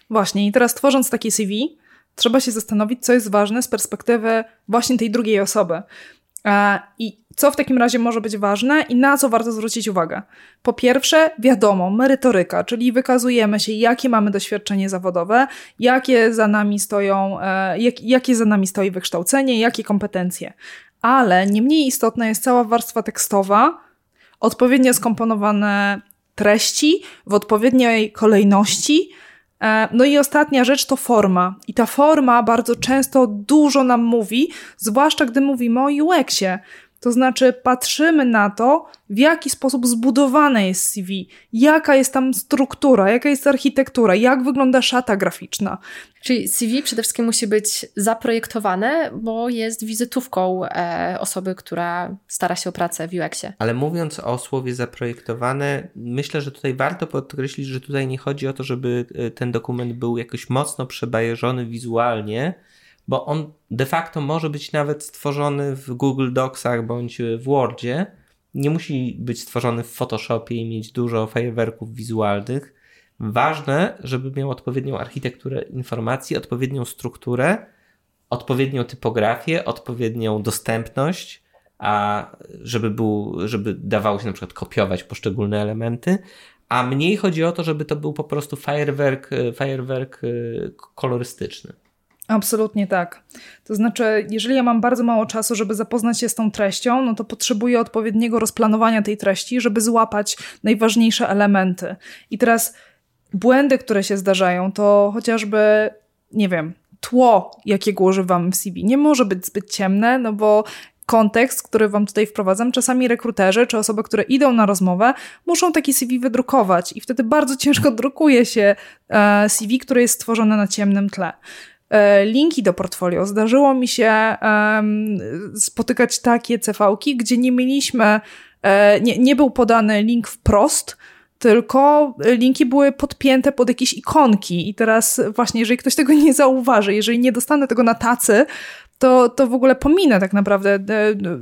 Speaker 2: Właśnie, i teraz tworząc takie CV, trzeba się zastanowić, co jest ważne z perspektywy właśnie tej drugiej osoby. E, I co w takim razie może być ważne i na co warto zwrócić uwagę? Po pierwsze, wiadomo, merytoryka, czyli wykazujemy się, jakie mamy doświadczenie zawodowe, jakie za nami stoją, e, jak, jakie za nami stoi wykształcenie, jakie kompetencje. Ale nie mniej istotna jest cała warstwa tekstowa, odpowiednio skomponowane treści w odpowiedniej kolejności. E, no i ostatnia rzecz to forma. I ta forma bardzo często dużo nam mówi, zwłaszcza gdy mówimy o UX-ie. To znaczy, patrzymy na to, w jaki sposób zbudowane jest CV, jaka jest tam struktura, jaka jest architektura, jak wygląda szata graficzna.
Speaker 3: Czyli CV przede wszystkim musi być zaprojektowane, bo jest wizytówką e, osoby, która stara się o pracę w UX-ie.
Speaker 4: Ale mówiąc o słowie zaprojektowane, myślę, że tutaj warto podkreślić, że tutaj nie chodzi o to, żeby e, ten dokument był jakoś mocno przebajeżony wizualnie, bo on de facto może być nawet stworzony w Google Docsach bądź w Wordzie. Nie musi być stworzony w Photoshopie i mieć dużo fajerwerków wizualnych. Ważne, żeby miał odpowiednią architekturę informacji, odpowiednią strukturę, odpowiednią typografię, odpowiednią dostępność, a żeby, był, żeby dawało się na przykład kopiować poszczególne elementy, a mniej chodzi o to, żeby to był po prostu fajerwerk, fajerwerk y, kolorystyczny.
Speaker 2: Absolutnie tak. To znaczy, jeżeli ja mam bardzo mało czasu, żeby zapoznać się z tą treścią, no to potrzebuję odpowiedniego rozplanowania tej treści, żeby złapać najważniejsze elementy. I teraz błędy, które się zdarzają, to chociażby, nie wiem, tło, jakiego używam w CV, nie może być zbyt ciemne, no bo kontekst, który wam tutaj wprowadzam, czasami rekruterzy czy osoby, które idą na rozmowę, muszą taki CV wydrukować i wtedy bardzo ciężko drukuje się e, CV, które jest stworzone na ciemnym tle. E, linki do portfolio. Zdarzyło mi się spotykać takie CV-ki, gdzie nie mieliśmy, e, nie, nie był podany link wprost, tylko linki były podpięte pod jakieś ikonki. I teraz właśnie, jeżeli ktoś tego nie zauważy, jeżeli nie dostanę tego na tacy, to, to w ogóle pominę tak naprawdę e,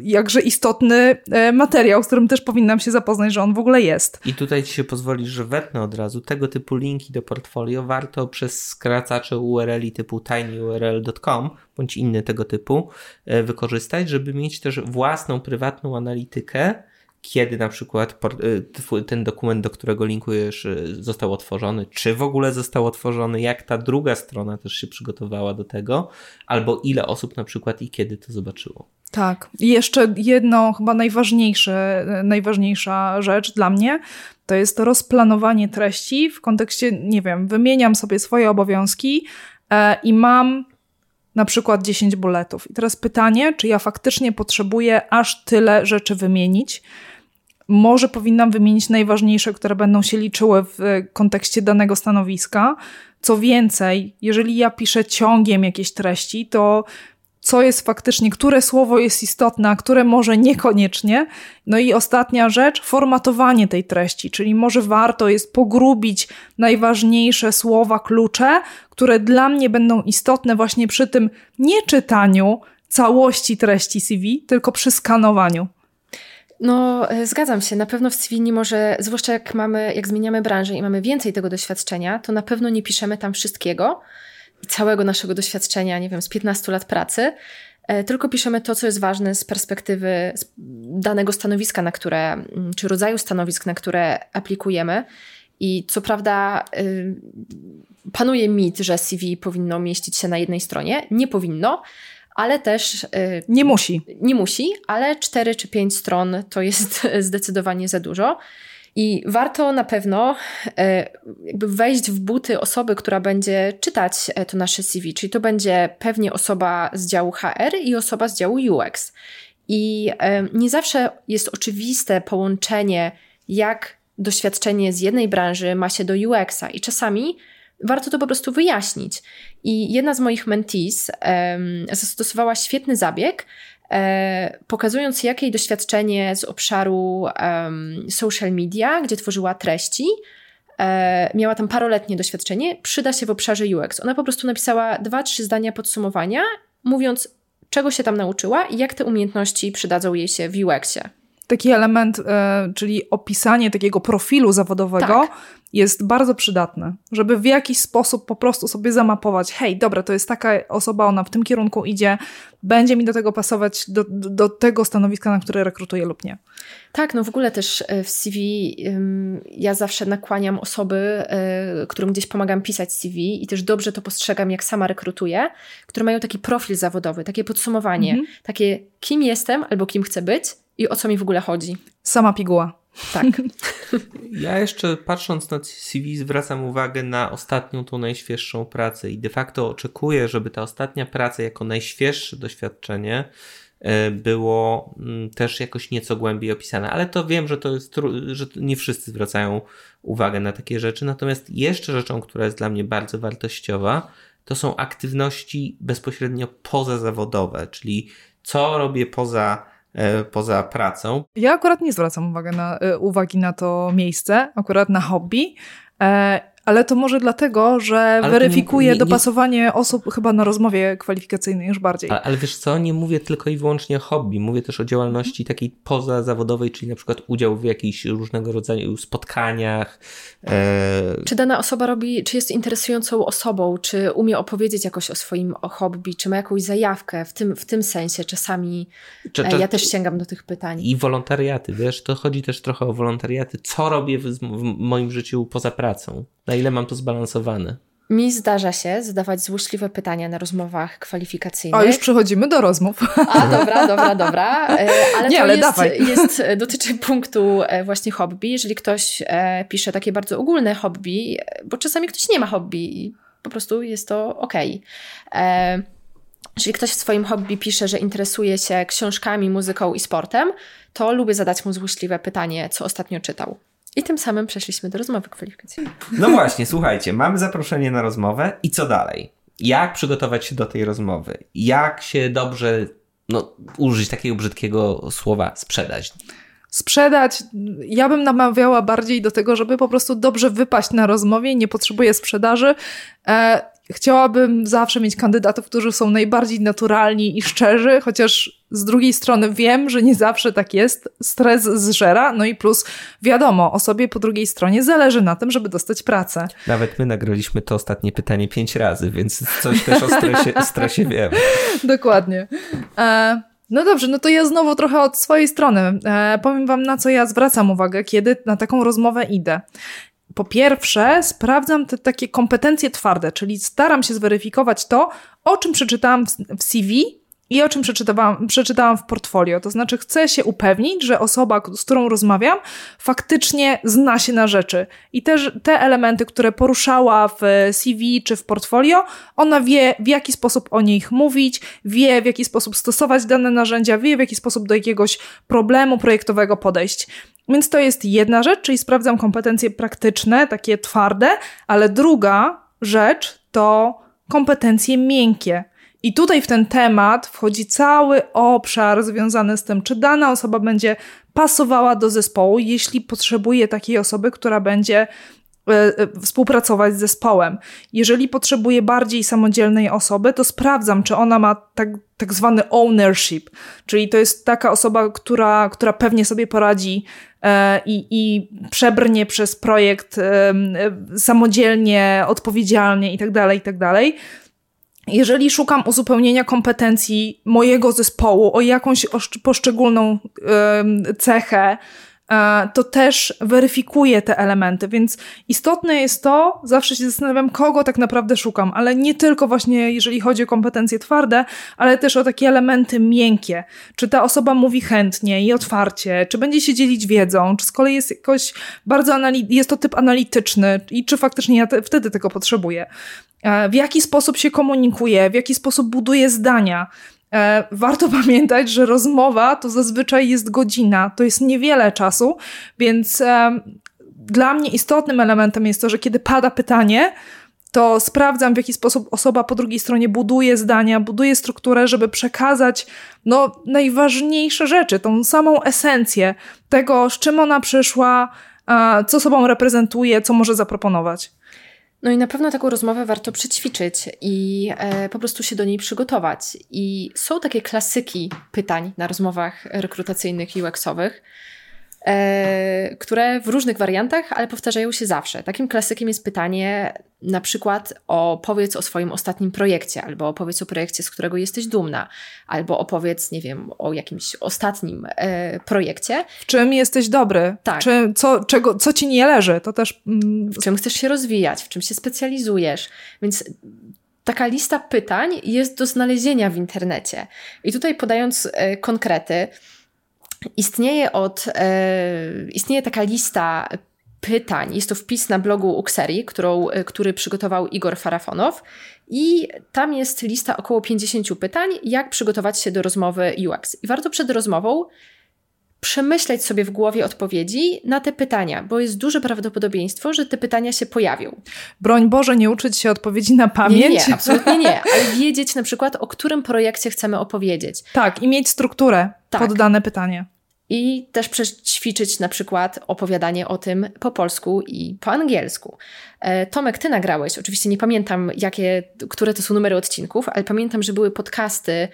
Speaker 2: jakże istotny e, materiał, z którym też powinnam się zapoznać, że on w ogóle jest.
Speaker 4: I tutaj ci się pozwolisz, że wetnę od razu. Tego typu linki do portfolio warto przez skracacze URL typu tinyurl.com bądź inny tego typu e, wykorzystać, żeby mieć też własną prywatną analitykę, kiedy na przykład y, ten dokument, do którego linkujesz, y, został otworzony, czy w ogóle został otworzony, jak ta druga strona też się przygotowała do tego, albo ile osób na przykład i kiedy to zobaczyło.
Speaker 2: Tak. I jeszcze jedno, chyba najważniejsze, najważniejsza rzecz dla mnie, to jest rozplanowanie treści w kontekście, nie wiem, wymieniam sobie swoje obowiązki e, i mam na przykład 10 bulletów. I teraz pytanie, czy ja faktycznie potrzebuję aż tyle rzeczy wymienić, może powinnam wymienić najważniejsze, które będą się liczyły w kontekście danego stanowiska. Co więcej, jeżeli ja piszę ciągiem jakieś treści, to co jest faktycznie, które słowo jest istotne, a które może niekoniecznie. No i ostatnia rzecz, formatowanie tej treści, czyli może warto jest pogrubić najważniejsze słowa, klucze, które dla mnie będą istotne właśnie przy tym nie czytaniu całości treści CV, tylko przy skanowaniu.
Speaker 3: No, e, zgadzam się. Na pewno w CV nie może, zwłaszcza jak mamy, jak zmieniamy branżę i mamy więcej tego doświadczenia, to na pewno nie piszemy tam wszystkiego całego naszego doświadczenia, nie wiem, z 15 lat pracy, e, tylko piszemy to, co jest ważne z perspektywy danego stanowiska, na które, mm, czy rodzaju stanowisk, na które aplikujemy. I co prawda y, panuje mit, że CV powinno mieścić się na jednej stronie. Nie powinno, ale też. Y,
Speaker 2: nie musi.
Speaker 3: Nie musi, ale 4 czy 5 stron to jest zdecydowanie za dużo. I warto na pewno e, jakby wejść w buty osoby, która będzie czytać e, to nasze CV, czyli to będzie pewnie osoba z działu HR i osoba z działu UX. I e, nie zawsze jest oczywiste połączenie, jak doświadczenie z jednej branży ma się do UX-a, i czasami warto to po prostu wyjaśnić. I jedna z moich mentees um, zastosowała świetny zabieg, E, pokazując jakie doświadczenie z obszaru um, social media, gdzie tworzyła treści, e, miała tam paroletnie doświadczenie, przyda się w obszarze UX. Ona po prostu napisała dwa, trzy zdania podsumowania, mówiąc, czego się tam nauczyła i jak te umiejętności przydadzą jej się w UX-ie
Speaker 2: taki element, e, czyli opisanie takiego profilu zawodowego tak. jest bardzo przydatne, żeby w jakiś sposób po prostu sobie zamapować, hej, dobra, to jest taka osoba, ona w tym kierunku idzie, będzie mi do tego pasować, do, do tego stanowiska, na które rekrutuję lub nie.
Speaker 3: Tak, no w ogóle też e, w CV ja zawsze nakłaniam osoby, e, którym gdzieś pomagam pisać CV i też dobrze to postrzegam, jak sama rekrutuję, które mają taki profil zawodowy, takie podsumowanie, mhm. takie kim jestem albo kim chcę być, i o co mi w ogóle chodzi.
Speaker 2: Sama piguła.
Speaker 3: Tak.
Speaker 4: Ja jeszcze patrząc na CV zwracam uwagę na ostatnią, tą najświeższą pracę i de facto oczekuję, żeby ta ostatnia praca jako najświeższe doświadczenie e, było mm, też jakoś nieco głębiej opisane, ale to wiem, że to jest, że nie wszyscy zwracają uwagę na takie rzeczy. Natomiast jeszcze rzeczą, która jest dla mnie bardzo wartościowa, to są aktywności bezpośrednio pozazawodowe, czyli co robię poza poza pracą.
Speaker 2: Ja akurat nie zwracam uwagi na, e, uwagi na to miejsce, akurat na hobby. E, ale to może dlatego, że ale weryfikuje nie, nie, dopasowanie osób chyba na rozmowie kwalifikacyjnej już bardziej.
Speaker 4: Ale, ale, wiesz co, nie mówię tylko i wyłącznie o hobby, mówię też o działalności mhm. takiej pozazawodowej, czyli na przykład udział w jakichś różnego rodzaju spotkaniach.
Speaker 3: E... Czy dana osoba robi, czy jest interesującą osobą, czy umie opowiedzieć jakoś o swoim hobby, czy ma jakąś zajawkę w tym, w tym sensie czasami czy, czy, ja też sięgam do tych pytań.
Speaker 4: I wolontariaty, wiesz, to chodzi też trochę o wolontariaty. Co robię w, w moim życiu poza pracą? Na ile mam to zbalansowane?
Speaker 3: Mi zdarza się zadawać złośliwe pytania na rozmowach kwalifikacyjnych.
Speaker 2: O, już przechodzimy do rozmów.
Speaker 3: A, dobra, dobra, dobra. E, ale Nie, to ale jest, jest, dotyczy punktu e, właśnie hobby. Jeżeli ktoś e, pisze takie bardzo ogólne hobby, bo czasami ktoś nie ma hobby i po prostu jest to ok. Jeżeli ktoś w swoim hobby pisze, że interesuje się książkami, muzyką i sportem, to lubię zadać mu złośliwe pytanie, co ostatnio czytał. I tym samym przeszliśmy do rozmowy kwalifikacyjnej.
Speaker 4: No właśnie, słuchajcie, mamy zaproszenie na rozmowę i co dalej? Jak przygotować się do tej rozmowy? Jak się dobrze, no, użyć takiego brzydkiego słowa, sprzedać?
Speaker 2: sprzedać. Ja bym namawiała bardziej do tego, żeby po prostu dobrze wypaść na rozmowie, nie potrzebuję sprzedaży. Chciałabym zawsze mieć kandydatów, którzy są najbardziej naturalni i szczerzy, chociaż z drugiej strony wiem, że nie zawsze tak jest. Stres zżera, no i plus wiadomo, osobie po drugiej stronie zależy na tym, żeby dostać pracę.
Speaker 4: Nawet my nagraliśmy to ostatnie pytanie pięć razy, więc coś też o stresie, stresie wiem.
Speaker 2: Dokładnie. E no dobrze, no to ja znowu trochę od swojej strony e, powiem Wam, na co ja zwracam uwagę, kiedy na taką rozmowę idę po pierwsze, sprawdzam te takie kompetencje twarde, czyli staram się zweryfikować to, o czym przeczytałam w CV i o czym przeczytałam, przeczytałam w portfolio. To znaczy, chcę się upewnić, że osoba, z którą rozmawiam, faktycznie zna się na rzeczy. I też te elementy, które poruszała w CV czy w portfolio, ona wie, w jaki sposób o nich mówić, wie, w jaki sposób stosować dane narzędzia, wie, w jaki sposób do jakiegoś problemu projektowego podejść. Więc to jest jedna rzecz, czyli sprawdzam kompetencje praktyczne, takie twarde, ale druga rzecz to kompetencje miękkie. I tutaj w ten temat wchodzi cały obszar związany z tym, czy dana osoba będzie pasowała do zespołu, jeśli potrzebuje takiej osoby, która będzie współpracować z zespołem. Jeżeli potrzebuję bardziej samodzielnej osoby, to sprawdzam, czy ona ma tak, tak zwany ownership, czyli to jest taka osoba, która, która pewnie sobie poradzi e, i, i przebrnie przez projekt samodzielnie, odpowiedzialnie itd., tak itd., tak jeżeli szukam uzupełnienia kompetencji mojego zespołu o jakąś poszczególną cechę, e, to też weryfikuję te elementy, więc istotne jest to, zawsze się zastanawiam, kogo tak naprawdę szukam, ale nie tylko właśnie jeżeli chodzi o kompetencje twarde, ale też o takie elementy miękkie. Czy ta osoba mówi chętnie i otwarcie, czy będzie się dzielić wiedzą, czy z kolei jest jakoś bardzo jest to typ analityczny i czy faktycznie ja te, wtedy tego potrzebuję. E, w jaki sposób się komunikuje, w jaki sposób buduje zdania. E, warto pamiętać, że rozmowa to zazwyczaj jest godzina, to jest niewiele czasu, więc e, dla mnie istotnym elementem jest to, że kiedy pada pytanie, to sprawdzam, w jaki sposób osoba po drugiej stronie buduje zdania, buduje strukturę, żeby przekazać no, najważniejsze rzeczy, tą samą esencję tego, z czym ona przyszła, co sobą reprezentuje, co może zaproponować.
Speaker 3: No i na pewno taką rozmowę warto przećwiczyć i e, po prostu się do niej przygotować. I są takie klasyki pytań na rozmowach rekrutacyjnych UX-owych, e, które w różnych wariantach, ale powtarzają się zawsze. Takim klasykiem jest pytanie na przykład opowiedz o swoim ostatnim projekcie, albo opowiedz o projekcie, z którego jesteś dumna, albo opowiedz, nie wiem, o jakimś ostatnim e, projekcie.
Speaker 2: W czym jesteś dobry? Tak. Czy, co, czego, co ci nie leży? To też...
Speaker 3: Mm... W czym chcesz się rozwijać, w czym się specjalizujesz. Więc taka lista pytań jest do znalezienia w internecie. I tutaj podając e, konkrety, istnieje od, e, istnieje taka lista pytań. Jest to wpis na blogu Uxerii, którą, e, który przygotował Igor Farafonow. I tam jest lista około 50 pytań, jak przygotować się do rozmowy UX. I warto przed rozmową przemyśleć sobie w głowie odpowiedzi na te pytania, bo jest duże prawdopodobieństwo, że te pytania się pojawią.
Speaker 2: Broń Boże, nie uczyć się odpowiedzi na pamięć.
Speaker 3: Nie, nie, absolutnie nie, ale wiedzieć na przykład, o którym projekcie chcemy opowiedzieć.
Speaker 2: Tak, i mieć strukturę tak. pod dane pytanie.
Speaker 3: I też przećwiczyć na przykład opowiadanie o tym po polsku i po angielsku. E, Tomek, ty nagrałeś, oczywiście nie pamiętam, jakie, które to są numery odcinków, ale pamiętam, że były podcasty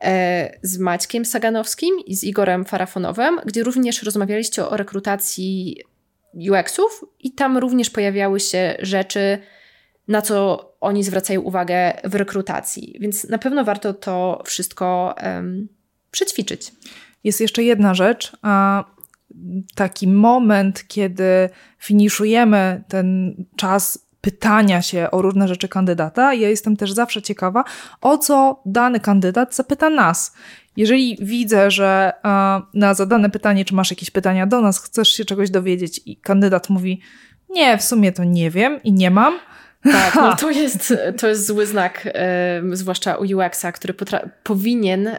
Speaker 3: e, z Maćkiem Saganowskim i z Igorem Farafonowem, gdzie również rozmawialiście o rekrutacji UX-ów i tam również pojawiały się rzeczy, na co oni zwracają uwagę w rekrutacji. Więc na pewno warto to wszystko um, przećwiczyć.
Speaker 2: Jest jeszcze jedna rzecz, taki moment, kiedy finiszujemy ten czas pytania się o różne rzeczy kandydata. Ja jestem też zawsze ciekawa, o co dany kandydat zapyta nas. Jeżeli widzę, że na zadane pytanie, czy masz jakieś pytania do nas, chcesz się czegoś dowiedzieć, i kandydat mówi, nie, w sumie to nie wiem i nie mam,
Speaker 3: tak, no to jest, to jest zły znak, zwłaszcza u UX-a, który powinien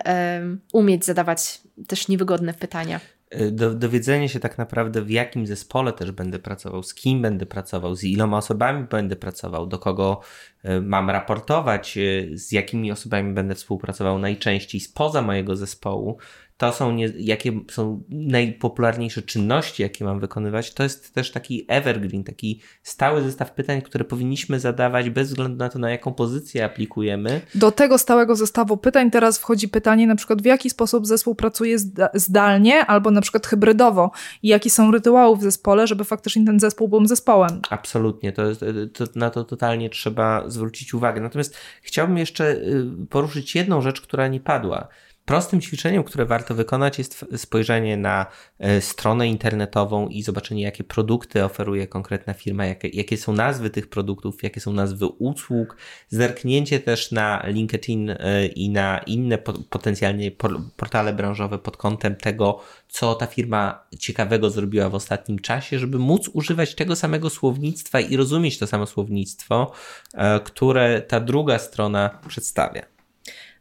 Speaker 3: umieć zadawać też niewygodne pytania.
Speaker 4: Y, do, dowiedzenie się tak naprawdę, w jakim zespole też będę pracował, z kim będę pracował, z iloma osobami będę pracował, do kogo y, mam raportować, y, z jakimi osobami będę współpracował najczęściej spoza mojego zespołu, to są, nie, jakie są najpopularniejsze czynności, jakie mam wykonywać, to jest też taki evergreen, taki stały zestaw pytań, które powinniśmy zadawać bez względu na to, na jaką pozycję aplikujemy.
Speaker 2: Do tego stałego zestawu pytań teraz wchodzi pytanie na przykład, w jaki sposób zespół pracuje zdalnie albo na przykład hybrydowo i jakie są rytuały w zespole, żeby faktycznie ten zespół był zespołem.
Speaker 4: Absolutnie, to, jest, to na to totalnie trzeba zwrócić uwagę. Natomiast chciałbym jeszcze y, poruszyć jedną rzecz, która nie padła. Prostym ćwiczeniem, które warto wykonać, jest spojrzenie na e, stronę internetową i zobaczenie, jakie produkty oferuje konkretna firma, jakie, jakie są nazwy tych produktów, jakie są nazwy usług, zerknięcie też na LinkedIn e, i na inne potencjalnie portale branżowe pod kątem tego, co ta firma ciekawego zrobiła w ostatnim czasie, żeby móc używać tego samego słownictwa i rozumieć to samo słownictwo, e, które ta druga strona przedstawia.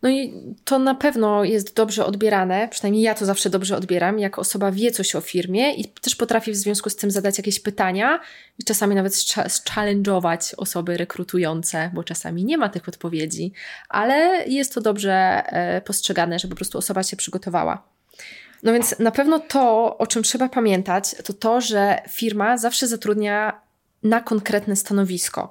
Speaker 3: No i to na pewno jest dobrze odbierane, przynajmniej ja to zawsze dobrze odbieram, jak osoba wie coś o firmie i też potrafi w związku z tym zadać jakieś pytania i czasami nawet challenge'ować osoby rekrutujące, bo czasami nie ma tych odpowiedzi, ale jest to dobrze e, postrzegane, że po prostu osoba się przygotowała. No więc na pewno to, o czym trzeba pamiętać, to to, że firma zawsze zatrudnia na konkretne stanowisko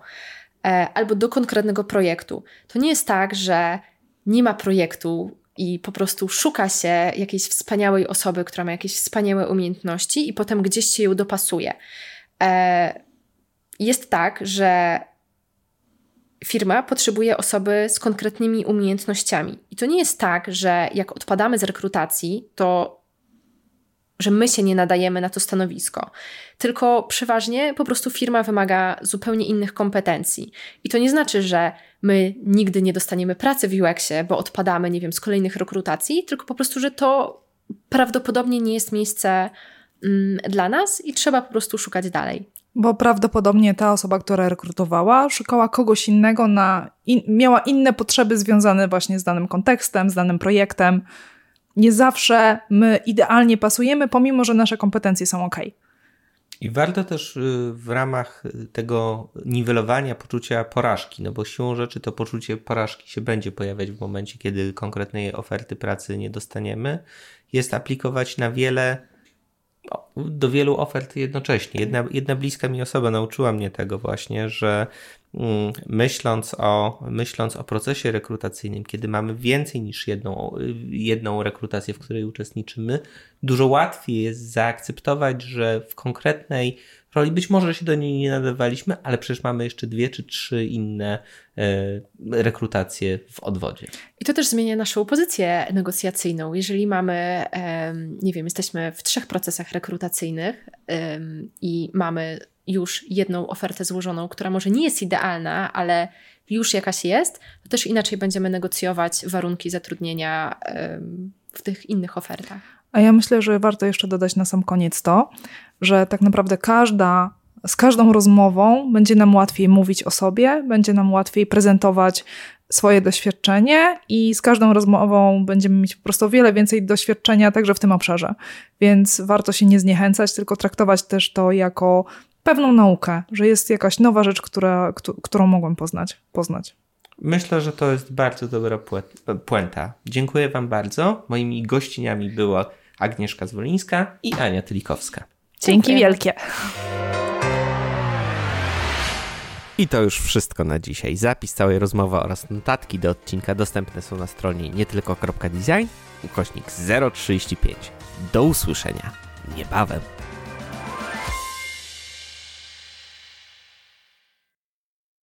Speaker 3: e, albo do konkretnego projektu. To nie jest tak, że nie ma projektu i po prostu szuka się jakiejś wspaniałej osoby, która ma jakieś wspaniałe umiejętności i potem gdzieś się ją dopasuje. E, jest tak, że firma potrzebuje osoby z konkretnymi umiejętnościami. I to nie jest tak, że jak odpadamy z rekrutacji, to że my się nie nadajemy na to stanowisko, tylko przeważnie po prostu firma wymaga zupełnie innych kompetencji. I to nie znaczy, że my nigdy nie dostaniemy pracy w UX-ie, bo odpadamy, nie wiem, z kolejnych rekrutacji, tylko po prostu, że to prawdopodobnie nie jest miejsce mm, dla nas i trzeba po prostu szukać dalej.
Speaker 2: Bo prawdopodobnie ta osoba, która rekrutowała, szukała kogoś innego, na in, miała inne potrzeby związane właśnie z danym kontekstem, z danym projektem. Nie zawsze my idealnie pasujemy, pomimo że nasze kompetencje są ok.
Speaker 4: I warto też y, w ramach tego niwelowania poczucia porażki, no bo siłą rzeczy to poczucie porażki się będzie pojawiać w momencie, kiedy konkretnej oferty pracy nie dostaniemy, jest aplikować na wiele do wielu ofert jednocześnie. Jedna, jedna bliska mi osoba nauczyła mnie tego właśnie, że myśląc o, myśląc o procesie rekrutacyjnym, kiedy mamy więcej niż jedną, jedną rekrutację, w której uczestniczymy, dużo łatwiej jest zaakceptować, że w konkretnej roli. Być może się do niej nie nadawaliśmy, ale przecież mamy jeszcze dwie czy trzy inne e, rekrutacje w odwodzie.
Speaker 3: I to też zmienia naszą pozycję negocjacyjną. Jeżeli mamy, nie wiem, jesteśmy w trzech procesach rekrutacyjnych i mamy już jedną ofertę złożoną, która może nie jest idealna, ale już jakaś jest, to też inaczej będziemy negocjować warunki zatrudnienia w tych innych ofertach.
Speaker 2: A ja myślę, że warto jeszcze dodać na sam koniec to, że tak naprawdę każda, z każdą rozmową będzie nam łatwiej mówić o sobie, będzie nam łatwiej prezentować swoje doświadczenie i z każdą rozmową będziemy mieć po prostu o wiele więcej doświadczenia także w tym obszarze. Więc warto się nie zniechęcać, tylko traktować też to jako pewną naukę, że jest jakaś nowa rzecz, która, którą mogłem poznać. poznać.
Speaker 4: Myślę, że to jest bardzo dobra puenta. Dziękuję Wam bardzo. Moimi gościniami była Agnieszka Zwolińska i Ania Tylikowska.
Speaker 2: Dzięki wielkie.
Speaker 4: I to już wszystko na dzisiaj. Zapis całej rozmowy oraz notatki do odcinka dostępne są na stronie nietylko.design ukośnik 035. Do usłyszenia niebawem.